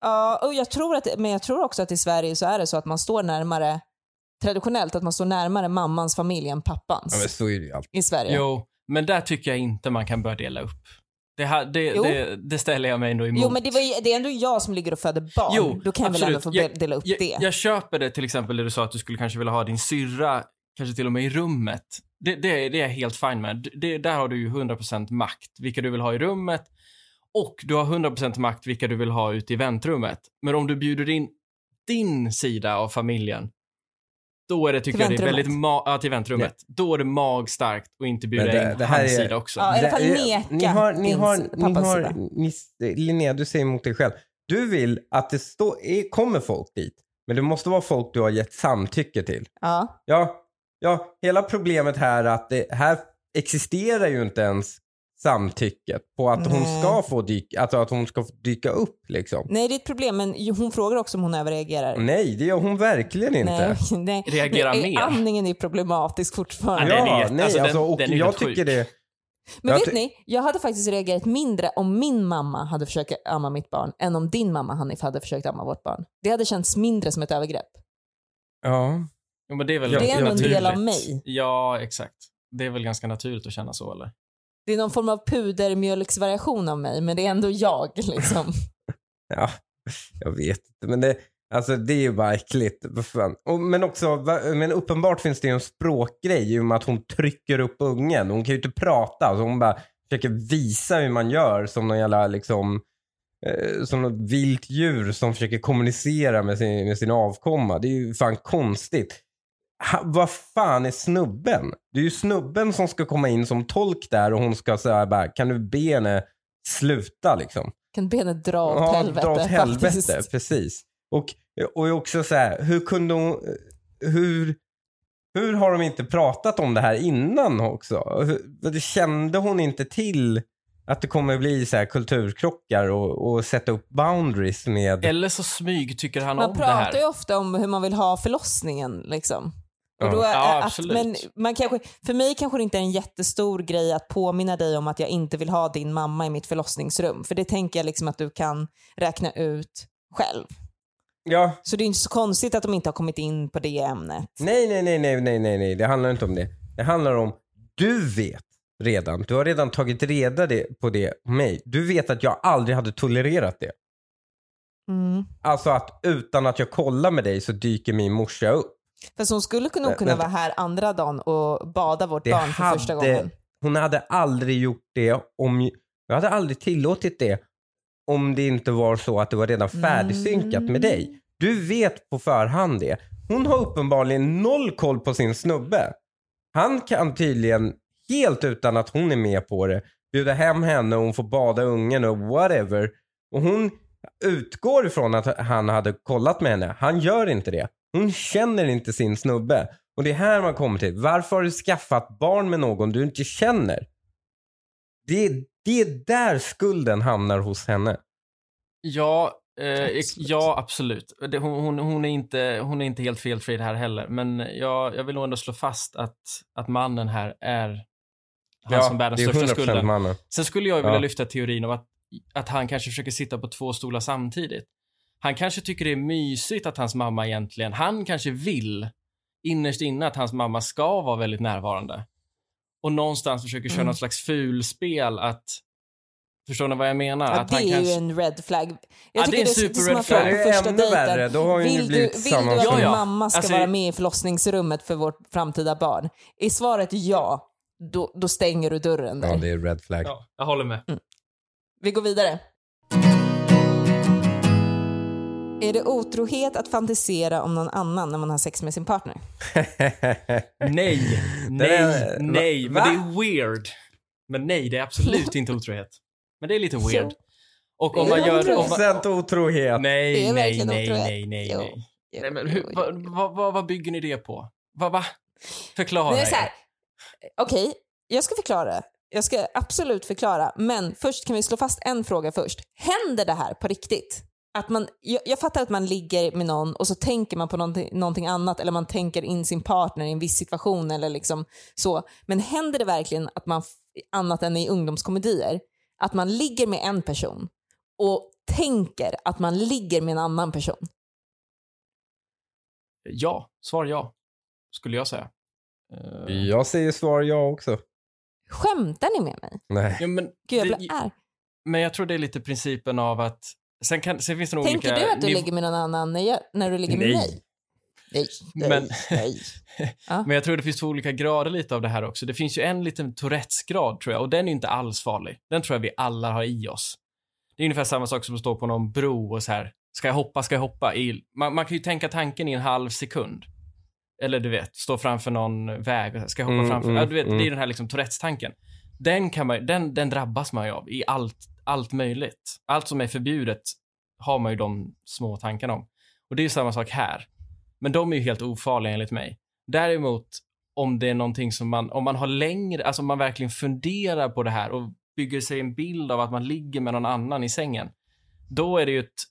Ja, och jag tror att, men jag tror också att i Sverige så är det så att man står närmare, traditionellt, att man står närmare mammans familj än pappans Ja, men så är det ju alltid. i Sverige. Jo, men där tycker jag inte man kan börja dela upp. Det, här, det, det, det ställer jag mig ändå emot. Jo, men det, var det är ändå jag som ligger och föder barn. Jo, Då kan jag väl ändå få absolut. be- dela upp jag, det. Jag köper det till exempel det du sa att du skulle kanske vilja ha din syrra, kanske till och med i rummet. Det, det, är- det är jag helt fine med. Det, där har du ju 100% makt, vilka du vill ha i rummet. Och du har 100% makt vilka du vill ha ute i väntrummet. Men om du bjuder in din sida av familjen, då är det, tycker jag, det är väldigt ma- ja, till väntrummet. Då är det magstarkt att inte bjuda det- in det här hans är- sida också. Ja, i alla fall neka ni har, ni har, ni har, ni, Linnea, du säger emot dig själv. Du vill att det stå, är, kommer folk dit, men det måste vara folk du har gett samtycke till. Ja. Ja, ja hela problemet här är att det, här existerar ju inte ens samtycket på att hon Nej. ska få dyka, alltså att hon ska få dyka upp liksom. Nej, det är ett problem, men hon frågar också om hon överreagerar. Nej, det gör hon verkligen inte. Nej, (laughs) nej. Reagera nej, mer. Andningen är problematisk fortfarande. Ja, Ja, nej, alltså, alltså, den- och den jag tycker sjuk. det, Men Jag vet ni, jag hade faktiskt reagerat mindre om min mamma hade försökt amma mitt barn än om din mamma Hanif hade försökt amma vårt barn. Det hade känts mindre som ett övergrepp. ja. Jo, men det är väl Det är en naturligt. del av mig. Ja, exakt. Det är väl ganska naturligt att känna så, eller? Det är någon form av pudermjölksvariation av mig, men det är ändå jag. Liksom. (laughs) Ja, jag vet inte. Men det, alltså, det är ju bara äckligt. Och, men också, men uppenbart finns det ju en språkgrej i och med att hon trycker upp ungen. Hon kan ju inte prata. Så hon bara försöker visa hur man gör som någon jävla liksom eh, som något vilt djur som försöker kommunicera med sin, med sin avkomma. Det är ju fan konstigt. Ha, vad fan är snubben? Det är ju snubben som ska komma in som tolk där och hon ska säga bara, kan du be henne sluta liksom? Kan benet dra åt Ja, helvete? dra åt (laughs) helvete, faktiskt. precis. Och, och också så här, hur kunde hon, hur, hur har de inte pratat om det här innan också? Hur, kände hon inte till att det kommer bli så här kulturkrockar och, och sätta upp boundaries med... Eller så smyg tycker han Man om det här. pratar ju ofta om hur man vill ha förlossningen. Liksom. Och då Ja, att, absolut. men man kanske, för mig kanske det inte är en jättestor grej att påminna dig om att jag inte vill ha din mamma i mitt förlossningsrum. För det tänker jag liksom att du kan räkna ut själv. Ja, Så det är inte så konstigt att de inte har kommit in på det ämnet. nej, nej, nej, nej, nej, nej, nej, det handlar inte om det. Det handlar om, du vet redan, du har redan tagit reda det, på det mig. Du vet att jag aldrig hade tolererat det. Mm. Alltså att utan att jag kollar med dig så dyker min morsa upp. Fast hon skulle nog kunna vänta. vara här andra dagen och bada vårt barn för första gången. hon hade aldrig gjort det om, jag hade aldrig tillåtit det om det inte var så att det var redan färdigsynkat med dig. Du vet på förhand det. Hon har uppenbarligen noll koll på sin snubbe. Han kan tydligen, helt utan att hon är med på det, bjuda hem henne och hon får bada ungen och whatever. Och hon utgår ifrån att han hade kollat med henne. Han gör inte det. Hon känner inte sin snubbe. Och det är här man kommer till. Varför har du skaffat barn med någon du inte känner? Det är, det är där skulden hamnar hos henne. Ja, eh, Absolut. ja absolut. Det, hon, hon, hon, är inte, hon är inte helt felfri här heller. Men jag, jag vill nog ändå slå fast att, att mannen här är han som bär den det är största 100% skulden. mannen. Sen skulle jag vilja Ja. lyfta teorin om att, att han kanske försöker sitta på två stolar samtidigt. Han kanske tycker det är mysigt att hans mamma egentligen, han kanske vill innerst inne att hans mamma ska vara väldigt närvarande. Och någonstans försöker köra Mm. något slags fulspel att, förstår ni vad jag menar? Ja, att det han är kanske, ju en red flag. Jag Ja, tycker det är en super red flag. Det är första ännu dejten. värre. Då har hon ju vill du, blivit vill du att Ja, din ja. mamma ska Alltså, vara med i förlossningsrummet för vårt framtida barn? Är svaret ja, då, då stänger du dörren där. Ja, det är red flag. ja, jag håller med. Vi går vidare. Är det otrohet att fantisera om någon annan när man har sex med sin partner? (laughs) Nej, nej, nej. va? Men det är weird. Men nej, det är absolut (laughs) inte otrohet. Men det är lite weird. Och om man gör... Om man, 100% otrohet. Nej, nej, nej, otrohet. nej, nej, nej. Men hur, vad, vad, vad, bygger ni det på? Vad, va? Förklara. Okej, jag ska förklara. Jag ska absolut förklara. Men först kan vi slå fast en fråga först. Händer det här på riktigt? Att man, jag, jag fattar att man ligger med någon och så tänker man på någonting, någonting annat eller man tänker in sin partner i en viss situation eller liksom så. Men händer det verkligen att man, annat än i ungdomskomedier, att man ligger med en person och tänker att man ligger med en annan person? Ja, svar ja. Skulle jag säga. Eh, Jag säger svar ja också. Skämtar ni med mig? Nej. ja, men, Gud, jag det- blir arg. men jag tror det är lite principen av att Sen, kan, sen finns det nog Tänker olika... du att du ligger med någon annan när, jag, när du ligger med Nej. mig? Nej. nej, Men- nej. (laughs) Men jag tror det finns två olika grader lite av det här också. Det finns ju en liten Tourettes-grad tror jag och den är inte alls farlig. Den tror jag vi alla har i oss. Det är ungefär samma sak som att stå på någon bro och så här. Ska jag hoppa, ska jag hoppa? I, man, man kan ju tänka tanken i en halv sekund. Eller du vet, stå framför någon väg och här, ska jag hoppa Mm, framför? mm, ja, du vet, mm. Det är den här liksom Tourettes-tanken. Den, kan man, den, den drabbas man ju av i allt, allt möjligt. Allt som är förbjudet har man ju de små tankarna om. Och det är ju samma sak här. Men de är ju helt ofarliga enligt mig. Däremot om det är någonting som man, om man har längre, alltså om man verkligen funderar på det här och bygger sig en bild av att man ligger med någon annan i sängen. Då är det ju ett,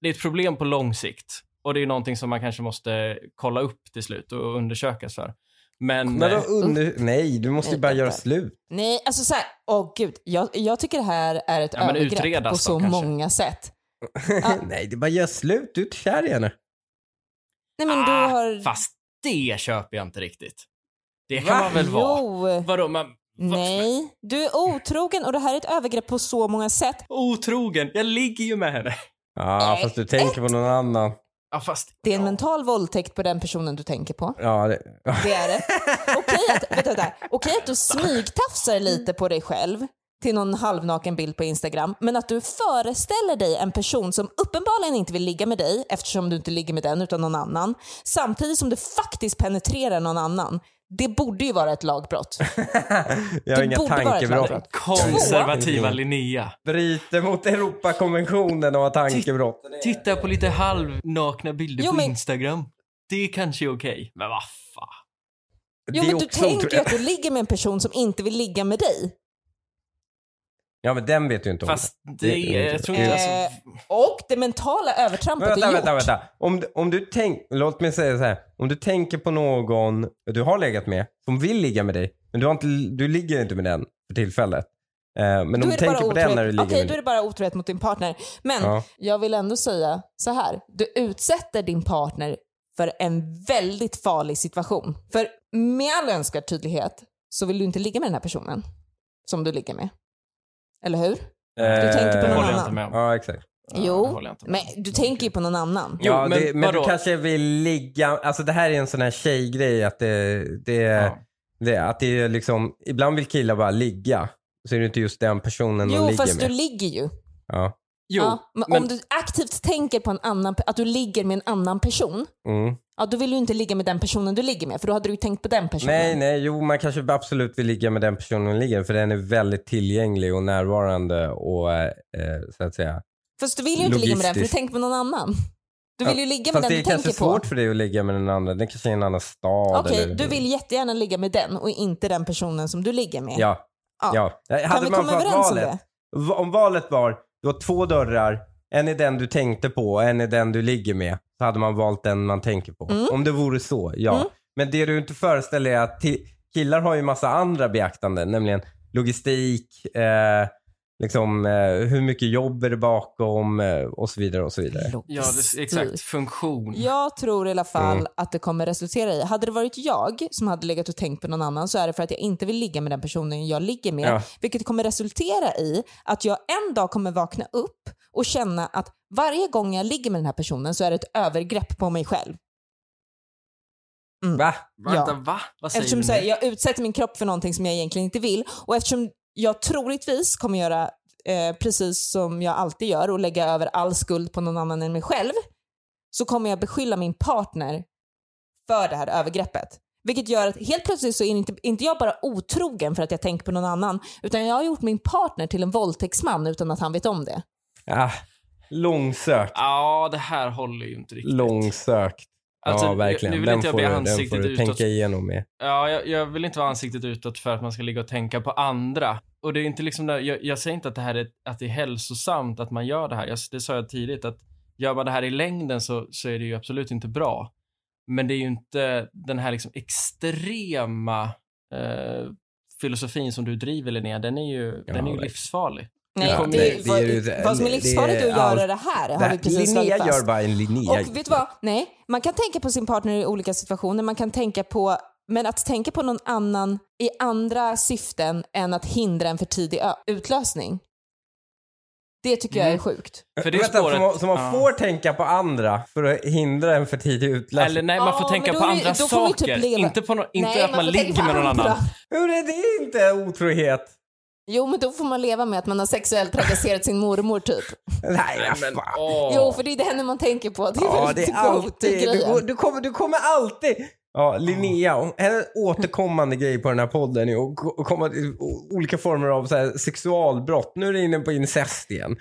det är ett problem på lång sikt. Och det är någonting som man kanske måste kolla upp till slut och undersökas för. Men... Men då eh, under... Nej, du måste ju bara göra slut. Nej, alltså så här, åh gud, jag, jag tycker det här är ett Ja, men övergrepp utredas på då, så kanske. många sätt. (laughs) Ja. Nej, det är bara gör slut. Du är inte kär i henne. Nej men du ah, har... Fast det köper jag inte riktigt. Det kan Va? man väl vara? Jo. Vadå, man... vad- Nej, du är otrogen och det här är ett övergrepp på så många sätt. Otrogen. Jag ligger ju med henne. Ja, fast du tänker på någon annan. Ja, fast... Det är en ja. mental våldtäkt på den personen du tänker på. Ja, det... Det är det. Okej att, vänta, vänta. Okej att du smygtafsar lite på dig själv till någon halvnaken bild på Instagram, men att du föreställer dig en person som uppenbarligen inte vill ligga med dig eftersom du inte ligger med den utan någon annan, samtidigt som du faktiskt penetrerar någon annan. Det borde ju vara ett lagbrott. (laughs) jag har Det inga borde vara ett tankebrott. Konservativa Linnea. Bryter mot Europakonventionen och har tankebrott. Titta på lite halvnakna bilder Jo, på men- Instagram. Det kanske är okej. Men vad fan. Jo är men du tänker ju att du ligger med en person som inte vill ligga med dig. Ja, men den vet ju inte om Fast det. det är... Jag tror inte... Eh, Alltså, och det mentala övertrampet vänta, är vänta, gjort. vänta. Om, du- om du tänk, låt mig säga så här. Om du tänker på någon du har legat med, som vill ligga med dig, men du, har inte, du ligger inte med den för tillfället. Eh, men Då om du tänker på den när du ligger Okej, med då är det bara otrohet mot din partner. Men Ja. jag vill ändå säga så här. Du utsätter din partner för en väldigt farlig situation. För med all önskvärd tydlighet så vill du inte ligga med den här personen som du ligger med. Eller hur? Du tänker på någon håller jag annan. inte med om. Ja, exakt. Ja, det jo, håller jag inte med om. men du tänker ju på någon annan. Jo, ja, men det, men du vadå? kanske vill ligga, alltså det här är en sån här tjejgrej att det, det, Ja. det, att det är liksom, ibland vill killar bara ligga. Så är det inte just den personen de Jo, ligger fast med. du ligger ju. Ja. Jo, ja, men, men om du aktivt tänker på en annan, att du ligger med en annan person, Mm. ja då vill du inte ligga med den personen du ligger med, för då hade du ju tänkt på den personen. Nej, nej, jo man kanske absolut vill ligga med den personen man ligger med, för den är väldigt tillgänglig och närvarande och eh, så att säga. Fast du vill ju inte ligga med den för du tänker på någon annan. Du vill ju ligga med Fast den det du är kanske tänker på. svårt för dig att ligga med den andra. Den kanske är en annan stad. Okej, eller... du vill jättegärna ligga med den och inte den personen som du ligger med. Ja. Ja. ja. Kan Hade vi komma överens om valet, det? Va- Om valet var, du har två dörrar, en är den du tänkte på och en är den du ligger med. Så hade man valt den man tänker på. Mm. Om det vore så, ja. Mm. Men det du inte föreställer är att killar har ju massa andra beaktanden, nämligen logistik, eh, liksom eh, hur mycket jobb är det bakom eh, och så vidare och så vidare. ja, det, exakt. Funktion. Jag tror i alla fall Mm. att det kommer resultera i, hade det varit jag som hade legat och tänkt på någon annan så är det för att jag inte vill ligga med den personen jag ligger med. Ja. Vilket kommer resultera i att jag en dag kommer vakna upp och känna att varje gång jag ligger med den här personen så är det ett övergrepp på mig själv. Va? Vänta, Ja. va? Vad säger Eftersom du här, jag utsätter min kropp för någonting som jag egentligen inte vill och eftersom jag troligtvis kommer göra eh, precis som jag alltid gör och lägga över all skuld på någon annan än mig själv så kommer jag beskylla min partner för det här övergreppet. Vilket gör att helt plötsligt så är inte, inte jag bara otrogen för att jag tänker på någon annan utan jag har gjort min partner till en våldtäktsman utan att han vet om det. Ah, långsökt. Ja, det här håller ju inte riktigt. Långsökt. Alltså, ja, verkligen. nu vill den inte jag bli du, den får ansiktet du utåt. tänka igenom med. Ja, jag, jag vill inte vara ansiktet utåt för att man ska ligga och tänka på andra. Och det är inte liksom där, jag, jag säger inte att det här är, att det är hälsosamt att man gör det här. Jag, det sa jag tidigt att gör man det här i längden så, så är det ju absolut inte bra. Men det är ju inte den här liksom extrema eh, filosofin som du driver Linnea, den är ju, den är ju livsfarlig. Nej, Ja, det, det vad, är ju- vad som är det livsfarligt är att göra det här har Det vi precis Linnea slagit fast. gör bara en Linnea. Och vet du vad? Nej, man kan tänka på sin partner i olika situationer. Man kan tänka på, men att tänka på någon annan i andra syften än att hindra en för tidig utlösning. Det tycker jag är Mm. sjukt. För det Vänta, spåret... så man, så man ja. får tänka på andra för att hindra en för tidig utlösning? Eller nej, man får Ja, tänka på det- andra man ju saker. typ Inte, på no, inte Nej, att man, tänka ligger med någon andra. annan. Hur är det inte otrohet? Jo, men då får man leva med att man har sexuellt trakasserat sin mormor typ. (laughs) Nej, Men, fan. åh. Jo, för det är det henne man tänker på. Det är Ja, väl det är alltid... Du, du, kommer, du kommer alltid... Ja, Linnea, hennes återkommande grej på den här podden är att ko- komma till olika former av så här sexualbrott. Nu är det inne på incest igen.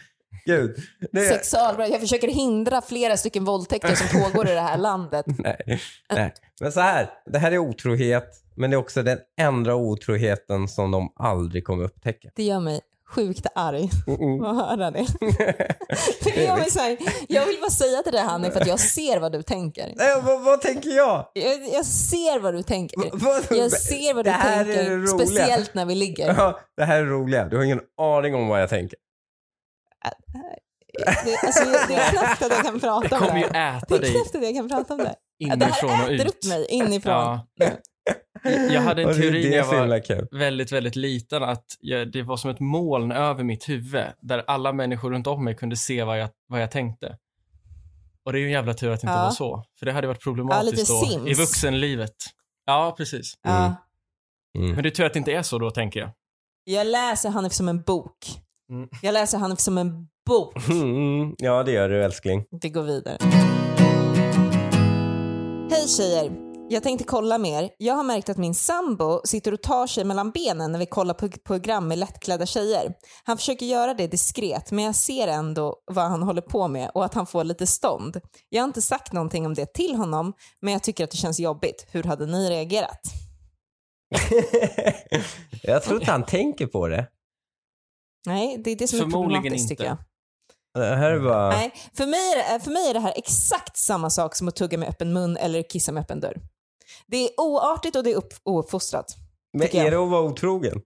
Gud. Det, Sexualbrott. Jag försöker hindra flera stycken våldtäkter som pågår i det här landet. (laughs) nej, nej. Men så här, det här är otrohet, men det är också den enda otroheten som de aldrig kommer upptäcka. Det gör mig sjukt arg (laughs) Mm-mm. att höra det. (laughs) det gör mig så här, jag vill bara säga till dig Hanni för att jag ser vad du tänker. Nej, (laughs) vad, vad tänker jag? Jag, jag ser vad du tänker. Vad- Jag ser vad du Det här är tänker, det speciellt när vi ligger. Ja, det här är roliga. Du har ingen aning om vad jag tänker. Det, alltså, det är knappt att jag kan prata Det om kommer ju det. här. Det äta är dig knappt att jag kan prata om det. Det inifrån och här äter ut. upp mig inifrån. Ja. Jag hade en (laughs) teori när det jag var väldigt, väldigt liten att jag, det var som ett moln över mitt huvud där alla människor runt om mig kunde se vad jag, vad jag tänkte. Och det är ju en jävla tur att det inte Ja. var så. För det hade varit Ja, problematiskt lite då Sims. i vuxenlivet. Ja, precis. Ja. Mm. Men det är tur att det inte är så då, tänker jag. Jag läser Hanif som en bok. Mm. Jag läser Hanif som en bok. (laughs) Mm, ja, det gör du älskling. Vi går vidare. Hej tjejer! Jag tänkte kolla med er. Jag har märkt att min sambo sitter och tar sig mellan benen när vi kollar på program med lättklädda tjejer. Han försöker göra det diskret men jag ser ändå vad han håller på med och att han får lite stånd. Jag har inte sagt någonting om det till honom men jag tycker att det känns jobbigt. Hur hade ni reagerat? (laughs) jag tror inte han tänker på det. Nej, det är det som är problematiskt inte. tycker jag. Det här är bara... Nej, för mig, är det, för mig är det här exakt samma sak som att tugga med öppen mun eller kissa med öppen dörr. Det är oartigt och det är upp, ouppfostrat. Men är det att vara otrogen?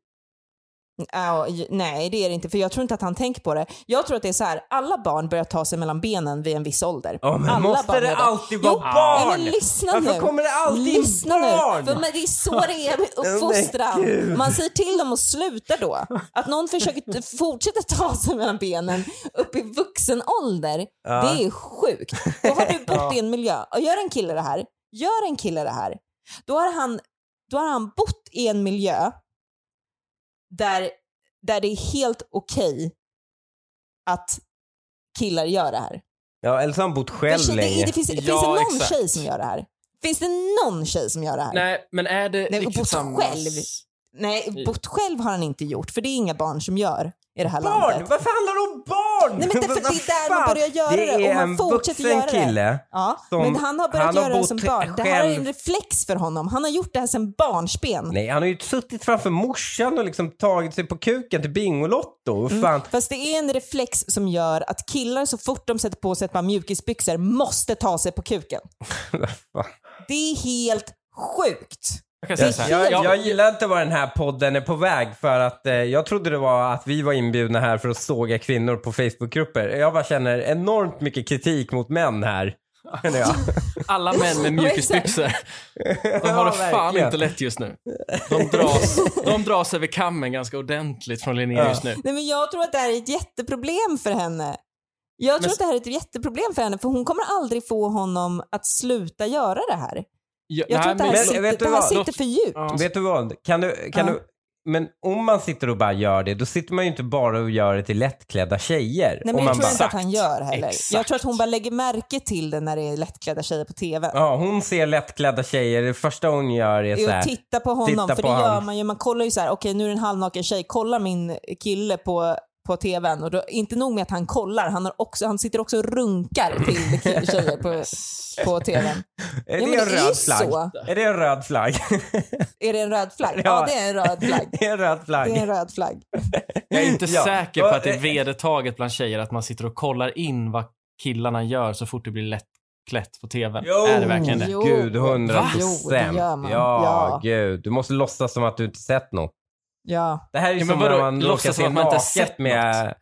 J- nej, det är det inte, för jag tror inte att han tänker på det. Jag tror att det är så här, alla barn börjar ta sig mellan benen vid en viss ålder. Ja, men alla måste barn det alltid vara barn? Nej, men lyssna Varför nu. kommer det alltid lyssna barn? Nu. För men det är så det är med (laughs) uppfostran. gud. Man säger till dem att sluta då. Att någon försöker fortsätta ta sig mellan benen upp i vuxen ålder, Ja. det är sjukt. Då har du bott i en miljö, och gör en kille det här, gör en kille det här, då har han, då har han bott i en miljö där, där det är helt okej att killar gör det här. Ja, eller så har han bott själv tjej- länge. det, det finns, finns Ja, det någon exakt. tjej som gör det här? Finns det någon tjej som gör det här? Nej, men är det Nej, riktigt bott själv. Nej, bott själv har han inte gjort, för det är inga barn som gör i det här Barn! landet. Varför handlar det om barn? Nej, men att (laughs) Vad det är där man börjar göra det, Det är och man en fortsätter göra det. kille. Ja, som- men han har börjat han har göra det som barn. Det här är själv. en reflex för honom. Han har gjort det här sedan barnsben. Nej, han har ju suttit framför morsan och liksom tagit sig på kuken till Bingolotto. Vad Fan. Fast det är en reflex som gör att killar så fort de sätter på sig ett par mjukisbyxor måste ta sig på kuken. (laughs) Det är helt sjukt. Jag kan säga Jag, så här. jag, jag, gillar inte var den här podden är på väg för att eh, jag trodde det var att vi var inbjudna här för att såga kvinnor på Facebookgrupper. Jag bara känner enormt mycket kritik mot män här. känner jag. (laughs) alla män med mjukisbyxor, (laughs) de har det fan verkligen. inte lätt just nu. De dras, de dras över kammen ganska ordentligt från Linnea just nu. Nej, men jag tror att det här är ett jätteproblem för henne. Jag tror Men- att det här är ett jätteproblem för henne för hon kommer aldrig få honom att sluta göra det här. Ja, Jag tror att det här, men- sitter, vet du det här sitter för djupt. Ja. Vet du vad? Kan du, kan Ja. du, men om man sitter och bara gör det, då sitter man ju inte bara och gör det till lättklädda tjejer. Nej, men jag man tror bara, inte att han gör heller. Exakt. Jag tror att hon bara lägger märke till det när det är lättklädda tjejer på TV. Ja, hon ser lättklädda tjejer, det första hon gör är så här. titta på honom, titta för på det gör han. man ju. Man kollar ju så här, okej nu är det en halvnaken tjej, kollar min kille på, på tvn och då, inte nog med att han kollar, han, har också, han sitter också och runkar till tjejer på, på (laughs) tvn. Är Ja, det en det är ju röd flagg? så. Är det en röd flagg? Är det en röd flagg? (laughs) Ja. Ja, (laughs) det är en röd flagg. det är en röd flagg. Det är en röd flagg. Jag är inte Ja. säker på att det är vedertaget bland tjejer att man sitter och kollar in vad killarna gör så fort det blir lättklätt på tvn. Jo. Är det verkligen det? Jo. Gud, hundra procent. Ja, Ja. gud. Du måste låtsas som att du inte sett något. Ja. Det här är ju Ja, som när man råkar Låtsas se som att man inte naket sett med...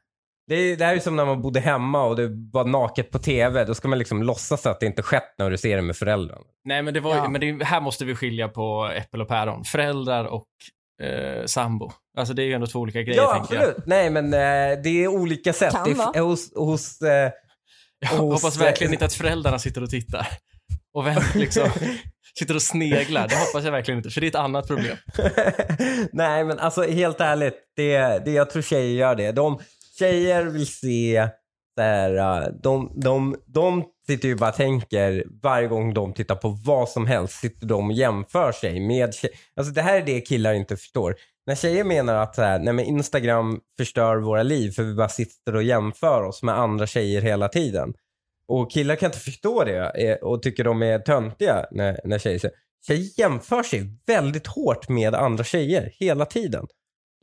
Det, är, det här är ju som när man bodde hemma och det var naket på tv. Då ska man liksom låtsas att det inte skett när du ser det med föräldrarna. Nej, men det var Ja. men det, här måste vi skilja på äppel och päron. Föräldrar och eh, sambo. Alltså det är ju ändå två olika grejer, Ja, tänker jag. absolut. Nej, men eh, det är olika sätt. Kan det vara. hos, hos, eh, Jag hos- hoppas verkligen inte att föräldrarna sitter och tittar. Och vem liksom (laughs) sitter och sneglar. Det hoppas jag verkligen inte, för det är ett annat problem. (laughs) Nej, men alltså helt ärligt. Det, det, jag tror tjejer gör det. De, tjejer vill se där, äh, de, de, de sitter ju bara och tänker varje gång de tittar på vad som helst sitter de och jämför sig med tjejer. Alltså det här är det killar inte förstår. När tjejer menar att så här, nej men Instagram förstör våra liv för vi bara sitter och jämför oss med andra tjejer hela tiden. Och killar kan inte förstå det eh, och tycker de är töntiga när, när tjejer säger Tjejer jämför sig väldigt hårt med andra tjejer hela tiden.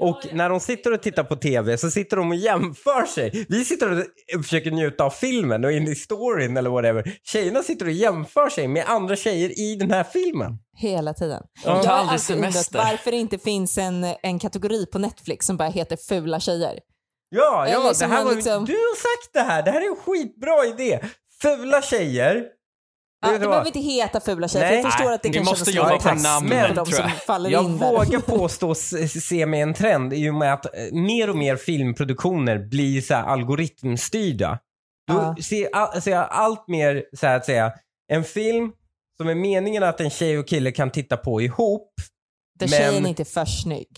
Och när de sitter och tittar på tv så sitter de och jämför sig. Vi sitter och försöker njuta av filmen och in i storyn eller whatever. Tjejerna sitter och jämför sig med andra tjejer i den här filmen. Hela tiden. De tar jag har alltid undrat varför det inte finns en, en kategori på Netflix som bara heter fula tjejer. Ja, ja det här var, liksom- du har sagt det här. Det här är en skitbra idé. Fula tjejer. Ja, det behöver inte heta fula tjejer, Nej. för jag förstår att det Ni kan måste jobba på namnet, tror som jag. faller Jag vågar (laughs) påstå se med en trend i och med att eh, mer och mer filmproduktioner blir så här algoritmstyrda. Då Ja. ser, ser jag allt mer så här att säga, en film som är meningen att en tjej och kille kan titta på ihop. Där men- tjejen inte är för snygg.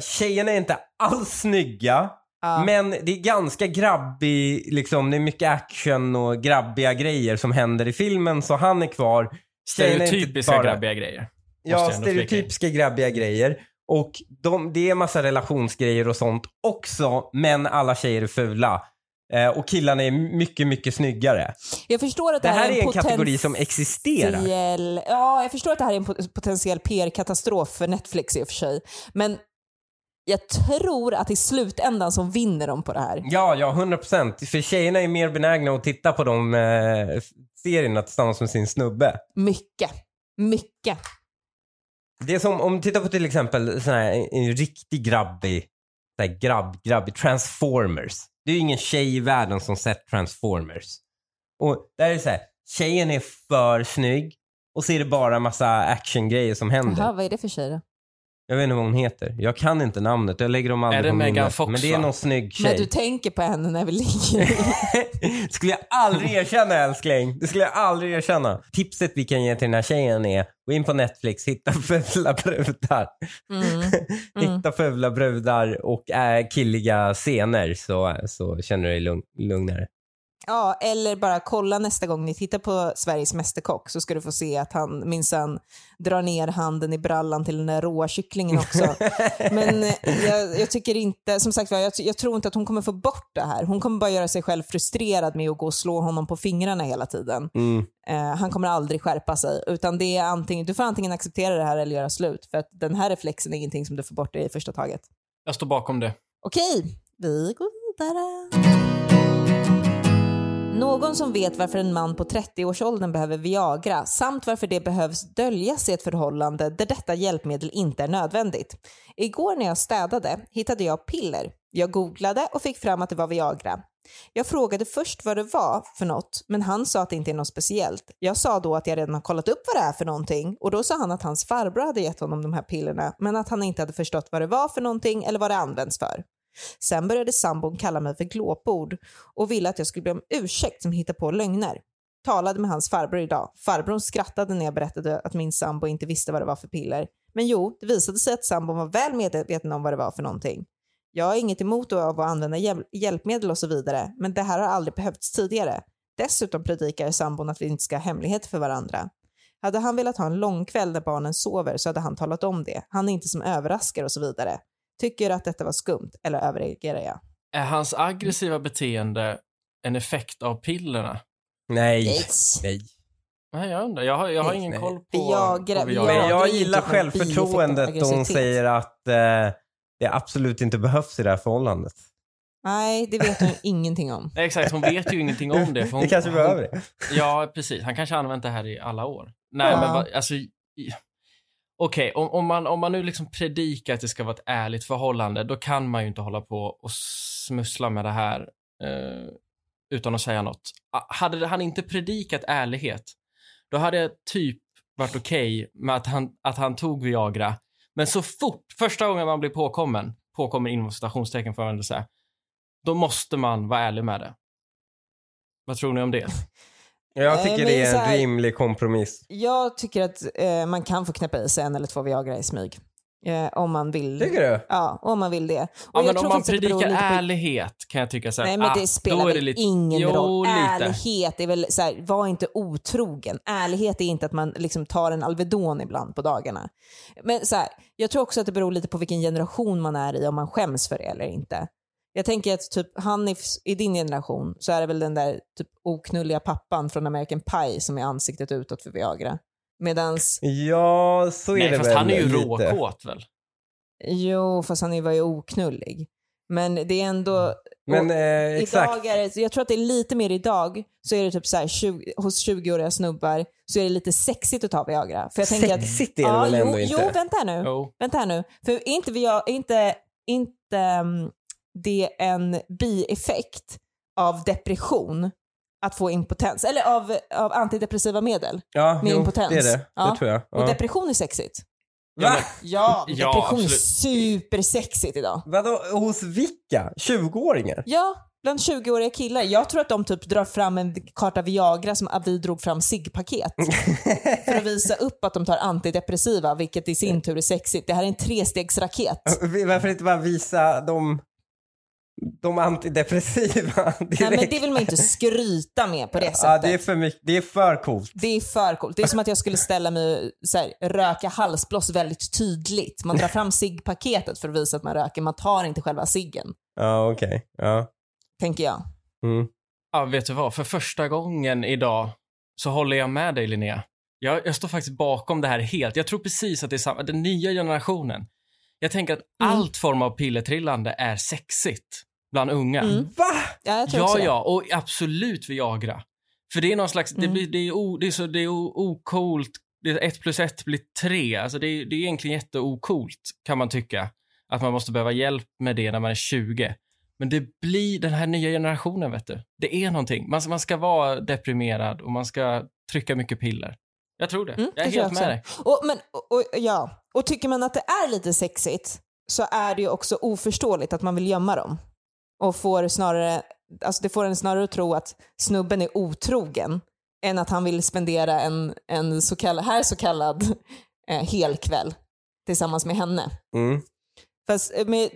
Tjejerna är inte alls snygga. Ja. Men det är ganska grabbig, liksom, det är mycket action och grabbiga grejer som händer i filmen så han är kvar. Tjejerna är Stereotypiska bara- grabbiga grejer. Ja, stereotypiska grabbiga grejer. Och de, det är massa relationsgrejer och sånt också, men alla tjejer är fula. Eh, och killarna är mycket, mycket snyggare. Jag förstår att Det här är en poten- kategori som existerar. Ja, jag förstår att det här är en pot- potentiell PR-katastrof för Netflix i och för sig. Men jag tror att i slutändan så vinner de på det här. Ja, ja, 100 procent. För tjejerna är mer benägna att titta på de eh, serierna tillsammans med sin snubbe. Mycket. Mycket. Det är som om du tittar på till exempel sån här, en, riktig grabbig, så här grabb, grabbig, Transformers. Det är ju ingen tjej i världen som sett Transformers. Och där är det så här, tjejen är för snygg och så är det bara massa actiongrejer som händer. Jaha, vad är det för tjej då? Jag vet inte vad hon heter. Jag kan inte namnet. Jag lägger dem aldrig Är det på Megan minnet. Fox, Men det är va? någon snygg Men du tjej. tänker på henne när vi ligger i. (laughs) skulle jag aldrig erkänna älskling. Det skulle jag aldrig erkänna. Tipset vi kan ge till den här tjejen är gå in på Netflix, hitta (laughs) fula brudar. Mm. (laughs) Hitta fula brudar och äh, killiga scener så, så känner du dig lugn, lugnare. Ja, eller bara kolla nästa gång ni tittar på Sveriges Mästerkock så ska du få se att han minsann drar ner handen i brallan till den där råa kycklingen också. (laughs) Men eh, jag, jag tycker inte, som sagt jag, jag tror inte att hon kommer få bort det här. Hon kommer bara göra sig själv frustrerad med att gå och slå honom på fingrarna hela tiden. Mm. Eh, han kommer aldrig skärpa sig. Utan det är antingen, du får antingen acceptera det här eller göra slut. För att den här reflexen är ingenting som du får bort i första taget. Jag står bakom det. Okej, vi går vidare. Någon som vet varför en man på 30-årsåldern behöver Viagra samt varför det behövs döljas i ett förhållande där detta hjälpmedel inte är nödvändigt. Igår när jag städade hittade jag piller. Jag googlade och fick fram att det var Viagra. Jag frågade först vad det var för något, men han sa att det inte är något speciellt. Jag sa då att jag redan har kollat upp vad det är för någonting och då sa han att hans farbror hade gett honom de här pillerna, men att han inte hade förstått vad det var för någonting eller vad det används för. Sen började sambon kalla mig för glåpord och ville att jag skulle be om ursäkt som hittar på lögner. Talade med hans farbror idag. Farbrorn skrattade när jag berättade att min sambo inte visste vad det var för piller. Men jo, det visade sig att sambon var väl medveten om vad det var för någonting. Jag har inget emot av att använda hjäl- hjälpmedel och så vidare, men det här har aldrig behövts tidigare. Dessutom predikar sambon att vi inte ska ha hemligheter för varandra. Hade han velat ha en lång kväll när barnen sover så hade han talat om det. Han är inte som överraskar och så vidare. Tycker att detta var skumt eller överreagerar jag? Är hans aggressiva beteende en effekt av pillerna? Nej. Yes. Nej. Nej, jag undrar. Jag har, jag har Nej, ingen nej. koll på, Viagra- på Men jag ju gillar typ självförtroendet då hon säger att eh, det absolut inte behövs i det här förhållandet. Nej, det vet hon (laughs) ingenting om. Nej, exakt, hon vet ju ingenting om det. För hon, det kanske behöver det. Ja, precis. Han kanske har använt det här i alla år. Nej, Ja. men va, alltså okej, okej, om, om, man, om man nu liksom predikar att det ska vara ett ärligt förhållande, då kan man ju inte hålla på och smussla med det här eh, utan att säga något. Ah, hade han inte predikat ärlighet, då hade jag typ varit okej med att han, att han tog Viagra. Men så fort, första gången man blir påkommen, påkommen inom citationstecken får man säga, då måste man vara ärlig med det. Vad tror ni om det? (laughs) Jag Nej, tycker det är en här- rimlig kompromiss. Jag tycker att eh, man kan få knäppa i sig en eller två Viagra i smyg. Eh, om man vill. Tycker du? Ja, om man vill det. Och Ja, jag men om man predikar på- ärlighet kan jag tycka så här, Nej men ah, det spelar väl lite- ingen jo, roll. Lite. Ärlighet är väl så här, var inte otrogen. Ärlighet är inte att man liksom tar en Alvedon ibland på dagarna. Men så här, jag tror också att det beror lite på vilken generation man är i, om man skäms för det eller inte. Jag tänker att typ Hanifs, i din generation så är det väl den där typ oknulliga pappan från American Pie som är ansiktet utåt för Viagra. Medans, Ja, så är Nej, det fast väl han är ju lite. råkåt väl? jo fast han var ju oknullig. Men det är ändå, Men eh, exakt. Idag är det, jag tror att det är lite mer idag, så är det typ så här 20, hos 20-åriga snubbar så är det lite sexigt att ta Viagra. För jag tänker att, Sexigt är det ja, väl jo, ändå inte? Jo, vänta här nu. Jo. Vänta här nu. För är inte, vi, är inte, inte um, det en bieffekt av depression att få impotens? Eller av, av antidepressiva medel? Ja, med jo, impotens. det är det. Ja. Det tror jag. Och Ja. depression är sexigt. Ja, men- Ja, Ja, depression är absolut. supersexigt idag. Vadå, hos vilka? 20-åringar? Ja, bland 20-åriga killar. Jag tror att de typ drar fram en karta Viagra som att vi drog fram ciggpaket. (laughs) för att visa upp att de tar antidepressiva, vilket i sin tur är sexigt. Det här är en trestegsraket. Varför inte bara visa de, de antidepressiva (laughs) direkt? Nej, men det vill man inte skryta med på det sättet. Ja, det är för mycket. Det är för coolt. Det är för coolt. Det är som att jag skulle ställa mig så här, röka halsbloss väldigt tydligt. Man drar fram ciggpaketet för att visa att man röker. Man tar inte själva ciggen, Ja, okej. Ja. tänker jag. Mm. Ja, vet du vad? För första gången idag så håller jag med dig Linnea. Jag, jag står faktiskt bakom det här helt. Jag tror precis att det är samma, den nya generationen. Jag tänker att Mm. allt form av pillertrillande är sexigt bland unga. Mm. Va? Ja, jag tror Ja, också det. ja, och absolut Viagra. För det är någon slags, det, Mm. blir, det är, o, det är så, det är o- ocoolt. Det är ett plus ett blir tre. Alltså det, är, det är egentligen jätteocoolt kan man tycka. Att man måste behöva hjälp med det när man är 20. Men det blir den här nya generationen, vet du. Det är någonting. Man, man ska vara deprimerad och man ska trycka mycket piller. Jag tror det. Mm, jag är helt med dig. Och, men, och, och, ja. Och tycker man att det är lite sexigt så är det ju också oförståeligt att man vill gömma dem. Och får snarare, alltså det får en snarare att tro att snubben är otrogen än att han vill spendera en, en så kallad, här så kallad eh, helkväll tillsammans med henne. Mm. Fast eh, med,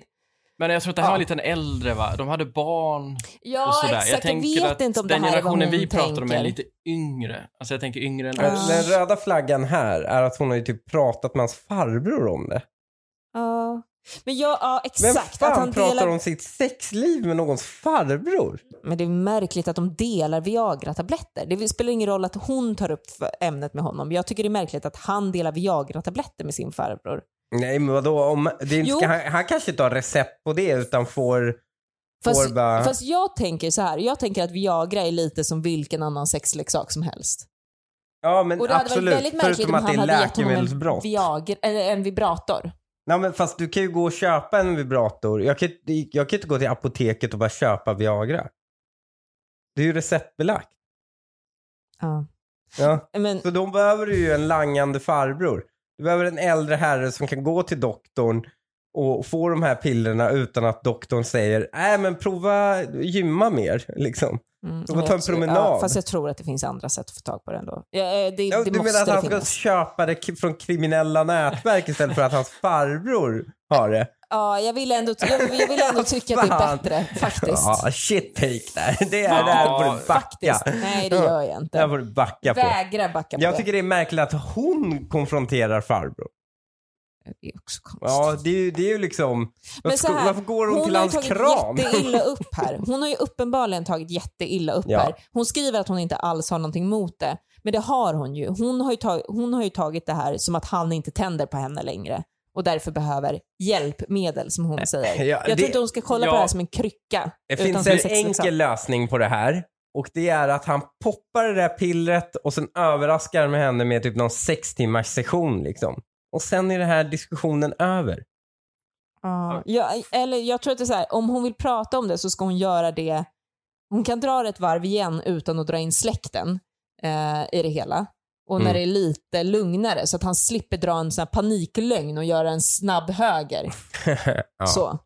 Men jag tror att det här Ja. var lite en äldre, va? De hade barn ja och sådär. exakt, jag jag, tänker vet att inte om det den här generationen vi pratar om är lite yngre. Alltså jag tänker yngre än Ja. oss. Den röda flaggan här är att hon har ju typ pratat med hans farbror om det. Ja. Men jag, ja Vem exakt. att fan han pratar delar om sitt sexliv med någons farbror? Men det är märkligt att de delar Viagra-tabletter. Det spelar ingen roll att hon tar upp ämnet med honom. Jag tycker det är märkligt att han delar Viagra-tabletter med sin farbror. Nej men vadå, om, det inte, Jo. ska, han, han kanske inte har recept på det utan får, Fast, får bara... fast jag tänker så här. jag tänker att Viagra är lite som vilken annan sexleksak som helst. ja men Och det hade varit väldigt märkligt förutom om att det han är hade gett honom en, läkemedelsbrott. Viagra, eller en vibrator. Nej men fast du kan ju gå och köpa en vibrator. Jag kan, ju- jag kan ju inte gå till apoteket och bara köpa Viagra. Det är ju receptbelagt. Ja. Ja. Men, Så då behöver du ju en langande farbror. Du behöver en äldre herre som kan gå till doktorn och få de här pillerna utan att doktorn säger nej men prova gymma mer liksom. mm, får ta en promenad. Ja, fast jag tror att det finns andra sätt att få tag på det ändå. Ja, eh, det, Ja, det du menar att han ska finnas. köpa det från kriminella nätverk istället för att hans farbror har det? Ja, jag vill ändå, jag, vill ändå tycka att det är bättre faktiskt. Ja, shit take där. Det är Ja, det här får du backa. Faktiskt. Nej, det gör jag inte. får du backa på. Vägra backa på Jag tycker det är märkligt att hon konfronterar farbror. Det är också konstigt. Ja, det är ju, det är ju liksom... Men Varför, här, varför går hon, till har hans ju tagit kram? jätteilla upp (laughs) här. Hon har ju uppenbarligen tagit jätteilla upp Ja. här. Hon skriver att hon inte alls har någonting emot det. Men det har hon ju. Hon har ju, tagit, hon har ju tagit det här som att han inte tänder på henne längre och därför behöver hjälpmedel som hon säger. Ja, jag det- tror inte hon ska kolla på ja. det här som en krycka. Det finns en enkel lösning på det här. Och det är att han poppar det där pillret och sen överraskar med henne med typ någon sex timmars session liksom. och sen är den här diskussionen över. Ja, ja, eller jag tror att det är så här, om hon vill prata om det så ska hon göra det. Hon kan dra det ett varv igen utan att dra in släkten eh, i det hela. Och när Mm. det är lite lugnare så att han slipper dra en sån här paniklögn och göra en snabb höger. (laughs) ja. Så.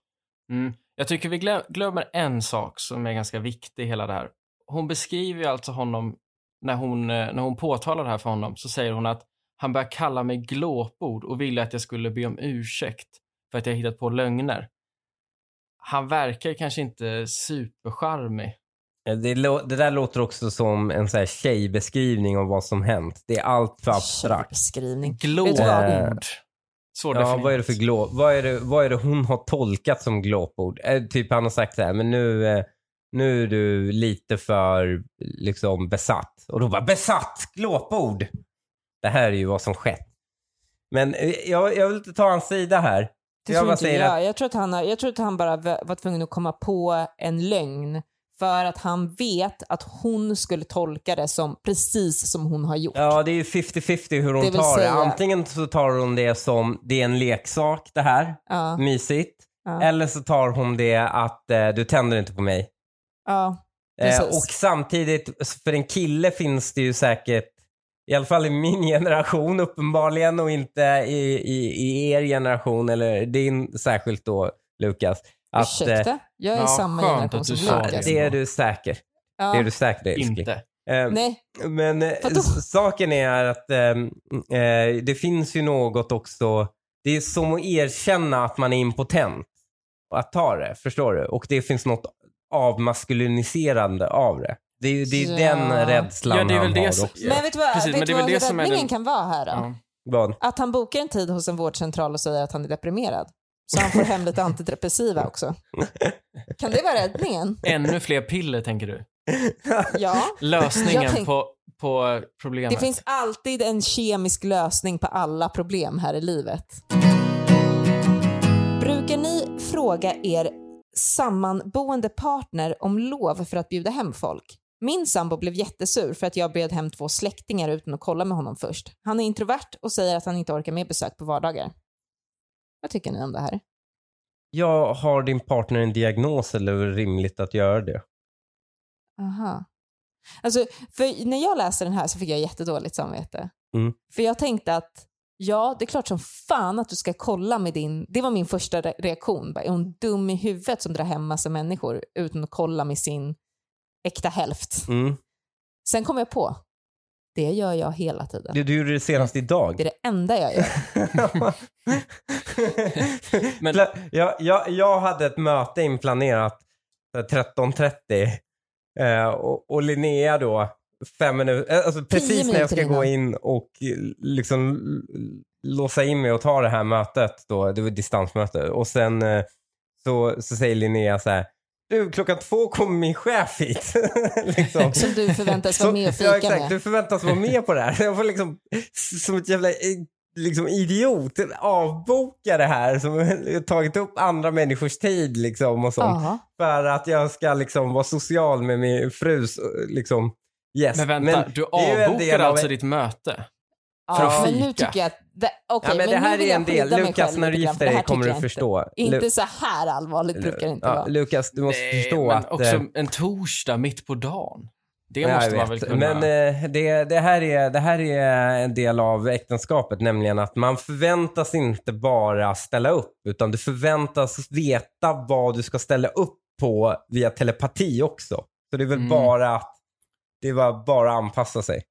Mm. Jag tycker vi glö- glömmer en sak som är ganska viktig i hela det här. Hon beskriver ju alltså honom, när hon, eh, när hon påtalar det här för honom, så säger hon att han börjar kalla mig glåpord och ville att jag skulle be om ursäkt för att jag hittat på lögner. Han verkar kanske inte supercharmig. Det, lå- det där låter också som en så här tjejbeskrivning av vad som hänt. Det är allt för abstrakt. Beskrivning. Vet du vad? Glåpord. Ja, vad är det för glå... Vad är det, vad är det hon har tolkat som glåpord? Eh, typ han har sagt så här, men nu, eh, nu är du lite för liksom besatt. Och då bara besatt! Glåpord! Det här är ju vad som skett. Men eh, jag, jag vill inte ta hans sida här. Det jag tror bara inte säger jag. att Jag tror, att han jag tror att han bara var tvungen att komma på en lögn för att han vet att hon skulle tolka det som precis som hon har gjort. Ja, det är ju 50-50 hur hon Det tar det. säga- Antingen så tar hon det som det är en leksak det här, Ja, mysigt. ja, Eller så tar hon det att eh, du tänder inte på mig. ja. Eh, och samtidigt, för en kille finns det ju säkert, i alla fall i min (laughs) generation uppenbarligen och inte i, i, i er generation eller din särskilt då Lukas. Att, eh, Ursäkta? Jag är ja, samma generation som Lukas. det är du säker. Ja. Det är du säker älskling. Inte. Eh, Nej, Men eh, saken är att ehm, eh, det finns ju något också, det är som att erkänna att man är impotent. Och att ta det, förstår du? Och det finns något avmaskuliniserande av det. Det är ju det är Ja. den rädslan Ja, det är väl han det har som- också. men vet du vad, Precis, men vet det du är vad det räddningen den- kan vara här då? Ja. Att han bokar en tid hos en vårdcentral och säger att han är deprimerad. Så han får hem lite antidepressiva också. Kan det vara räddningen? Ännu fler piller, tänker du? Ja. Lösningen Jag tänk- på, på problemet. Det finns alltid en kemisk lösning på alla problem här i livet. Brukar ni fråga er sammanboende partner om lov för att bjuda hem folk? Min sambo blev jättesur för att jag bjöd hem två släktingar utan att kolla med honom först. Han är introvert och säger att han inte orkar med besök på vardagar. Vad tycker ni om det här? Jag har din partner en diagnos eller är det rimligt att göra det? Aha. Alltså, för när jag läste den här så fick jag jättedåligt samvete. Mm. För jag tänkte att ja, det är klart som fan att du ska kolla med din... Det var min första re- reaktion. Är hon dum i huvudet som drar hem massa människor utan att kolla med sin äkta hälft? Mm. Sen kom jag på, det gör jag hela tiden. Du, du gjorde det senast idag. Det är det enda jag gör. (laughs) Men- jag, jag, jag hade ett möte inplanerat eh, 13.30 eh, och, och Linnea då fem minuter, eh, alltså precis när jag ska gå innan. in och eh, liksom låsa in mig och ta det här mötet då, det var ett distansmöte och sen eh, så, så säger Linnea så här du, klockan två kommer min chef hit. (laughs) liksom. Som du förväntas vara med och ja, fika exakt. med. Du förväntas vara med på det här. Jag får liksom, som ett jävla eh, liksom, idiot, avboka det här som har tagit upp andra människors tid liksom och sånt. Ja. För att jag ska liksom vara social med min frus liksom, yes. Men vänta, du det är ju en avbokade del av- alltså ditt möte? För Ja, att men nu fika. tycker jag att... Det, okej, Ja, men det nu här är en del. Lukas, när du gifter för det dig kommer du förstå. Inte, Lu- inte så här allvarligt brukar det inte Ja, vara. Lukas, du måste Nej, förstå men att... också eh, en torsdag mitt på dagen. Det måste man väl kunna... Men eh, det, det, här är, det här är en del av äktenskapet, nämligen att man förväntas inte bara ställa upp, utan du förväntas veta vad du ska ställa upp på via telepati också. Så det är väl Mm. bara att det var bara att anpassa sig.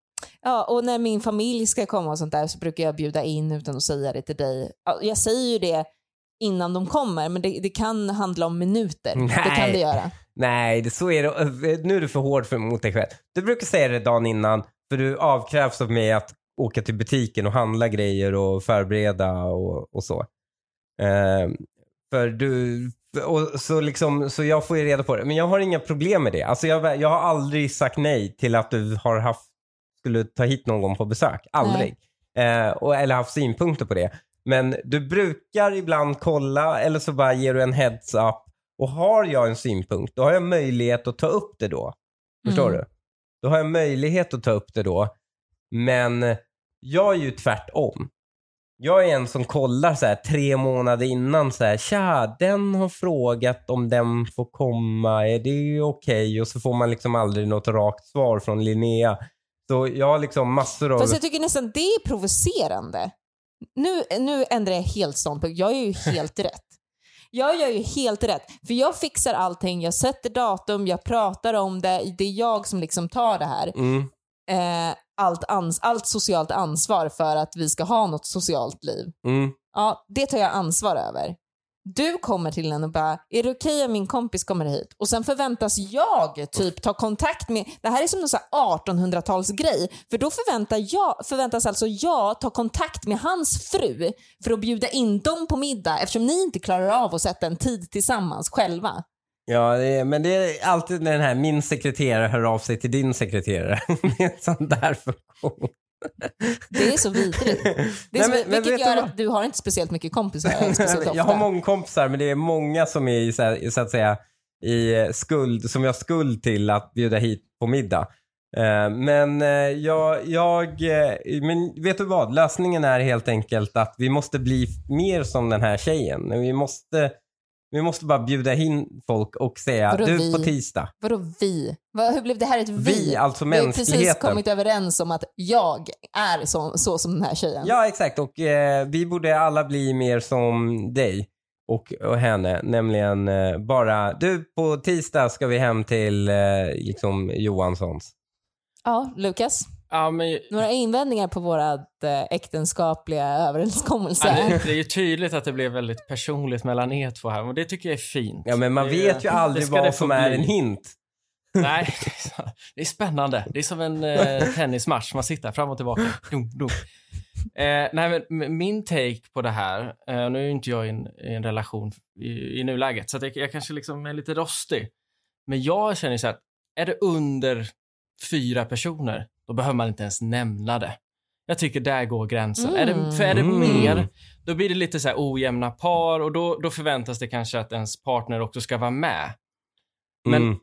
Ja, och när min familj ska komma och sånt där så brukar jag bjuda in utan att säga det till dig. Ja, Jag säger ju det innan de kommer, men det, det kan handla om minuter. Det kan Nej. det göra. Nej, det, så är det. Nu är du för hård för, mot dig själv. Du brukar säga det dagen innan, för du avkrävs av mig att åka till butiken och handla grejer och förbereda och, och så. Eh, för du, och så, liksom, så jag får ju reda på det. Men jag har inga problem med det. Alltså jag, jag har aldrig sagt nej till att du har haft, skulle ta hit någon på besök. Aldrig. Eh, och, eller haft synpunkter på det. Men du brukar ibland kolla eller så bara ger du en heads up. Och har jag en synpunkt, då har jag möjlighet att ta upp det då. Förstår Mm. du? Då har jag möjlighet att ta upp det då. Men jag är ju tvärtom. jag är en som kollar så här tre månader innan så här, tja, den har frågat om den får komma, är det okej? Och så får man liksom aldrig något rakt svar från Linnea. Så jag har liksom massor av... Fast jag tycker nästan det är provocerande. Nu, nu ändrar jag helt ståndpunkt. Jag gör ju helt (laughs) rätt. Jag gör ju helt rätt. För jag fixar allting, jag sätter datum, jag pratar om det. Det är jag som liksom tar det här. Mm. Eh, allt, ans allt socialt ansvar för att vi ska ha något socialt liv. Mm. Ja, det tar jag ansvar över. Du kommer till henne och bara, är det okej om min kompis kommer hit? Och sen förväntas jag typ ta kontakt med, det här är som någon 1800-talsgrej, för då förväntar jag, förväntas alltså jag ta kontakt med hans fru för att bjuda in dem på middag eftersom ni inte klarar av att sätta en tid tillsammans själva. Ja, det är, men det är alltid den här min sekreterare hör av sig till din sekreterare. (laughs) det är en sån där funktion. Det är så vidrigt. Det är Nej, så, men- men vilket du gör att du har inte speciellt mycket kompisar (laughs) speciellt ofta. jag har många kompisar, men det är många som är så, här, så att säga i eh, skuld, som jag har skuld till att bjuda hit på middag. Eh, Men eh, jag, jag, men vet du vad? Lösningen är helt enkelt att vi måste bli mer som den här tjejen. Vi måste, vi måste bara bjuda in folk och säga Vadå du vi? på tisdag. Vadå vi? Vad, hur blev det här ett vi? Vi, alltså Vi har precis kommit överens om att jag är så, så som den här tjejen. Ja, exakt. Och eh, vi borde alla bli mer som dig och, och henne. Nämligen eh, bara, du på tisdag ska vi hem till eh, liksom Johanssons. Ja, Lukas? Ja, men, Några invändningar på vårat eh, äktenskapliga överenskommelse? ja, det, det är ju tydligt att det blev väldigt personligt mellan er två här och det tycker jag är fint. Ja, men man Det- vet ju aldrig vad som är en hint. (laughs) Nej, det är så- det är spännande. Det är som en eh, (laughs) tennismatch. Man sitter fram och tillbaka. Dum, dum. Eh, nej, men min take på det här, eh, nu är ju inte jag i en, i en relation i, i nuläget, så att jag, jag kanske liksom är lite rostig. Men jag känner så här, är det under fyra personer, då behöver man inte ens nämna det. Jag tycker där går gränsen. Är det, för är det Mm. mer, då blir det lite så här ojämna par och då, då förväntas det kanske att ens partner också ska vara med. Men Mm.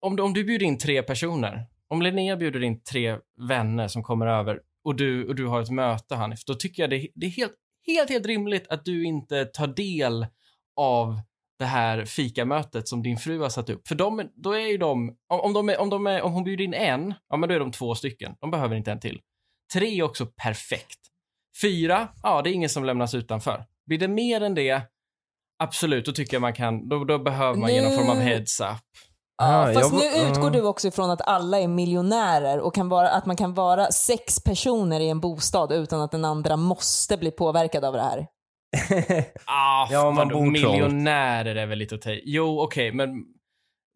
om du, om du bjuder in tre personer, om Linnea bjuder in tre vänner som kommer över och du, och du har ett möte Hanif, då tycker jag det, det är helt, helt, helt rimligt att du inte tar del av det här fikamötet som din fru har satt upp. För de, då är ju de, om, de är, om, de är, om hon bjuder in en, ja men då är de två stycken. De behöver inte en till. Tre är också perfekt. Fyra, ja det är ingen som lämnas utanför. Blir det mer än det, absolut, då tycker jag man kan, då, då behöver man ge någon form av Nu- heads up. Ja, fast jag- nu utgår du också ifrån att alla är miljonärer och kan vara, att man kan vara sex personer i en bostad utan att den andra måste bli påverkad av det här. (laughs) Ah, Ja, om man bor trångt. miljonärer är väl lite att ta i. Jo, okej, men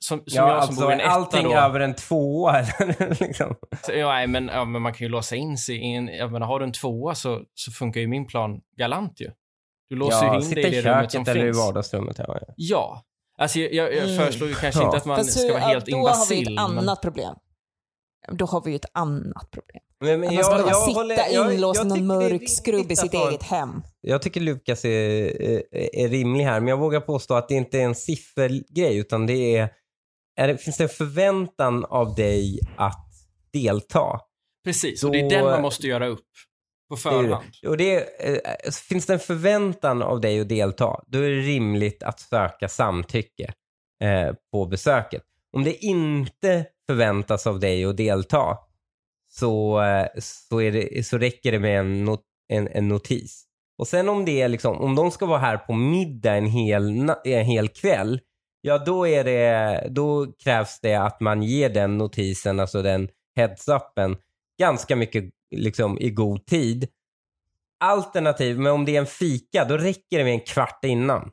som, som ja, jag som alltså bor i en etta allting då. över en tvåa. (laughs) eller liksom. Så, Ja, nej, men, ja, men man kan ju låsa in sig i en... Jag menar, har du en tvåa så, så funkar ju min plan galant ju. Du låser Ja, ju in sitta dig i i det rummet som köket eller i finns. vardagsrummet. Ja, ja. Alltså, jag, jag, jag Mm. föreslår ju kanske Ja. inte att man Fast ska vara helt då har vi imbacill. ett men- annat problem. Då har vi ju ett annat problem. Men, men Att man ska behöva sitta håller- jag- inlåst i jag någon det är mörk skrubb i sitt eget hem. Jag tycker Lukas är, är, är rimlig här, men jag vågar påstå att det inte är en siffergrej, utan det är, är det, finns det en förväntan av dig att delta? Precis, och det är Då- den man måste göra upp på är det. förhand. Och det eh, finns det en förväntan av dig att delta, då är det rimligt att söka samtycke eh, på besöket. Om det inte förväntas av dig att delta, så, eh, så, är det, så räcker det med en, not, en, en notis. Och sen om det är liksom, om de ska vara här på middag en hel, en hel kväll, ja då, är det, då krävs det att man ger den notisen, alltså den heads-upen, ganska mycket liksom, i god tid. Alternativ, men om det är en fika, då räcker det med en kvart innan.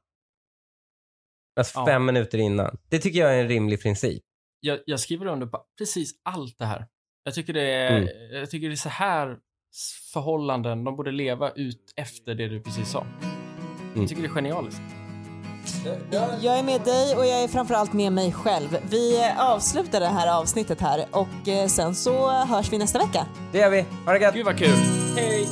Alltså Ja. fem minuter innan. Det tycker jag är en rimlig princip. Jag, jag skriver under på precis allt det här. Jag tycker det är, Mm. jag tycker det är så här förhållanden de borde leva ut efter det du precis sa. Mm. Jag tycker det är genialiskt. Jag är med dig och jag är framförallt med mig själv. Vi avslutar det här avsnittet här och eh, sen så hörs vi nästa vecka. Det gör vi. Ha det gött! Gud vad kul. Hej!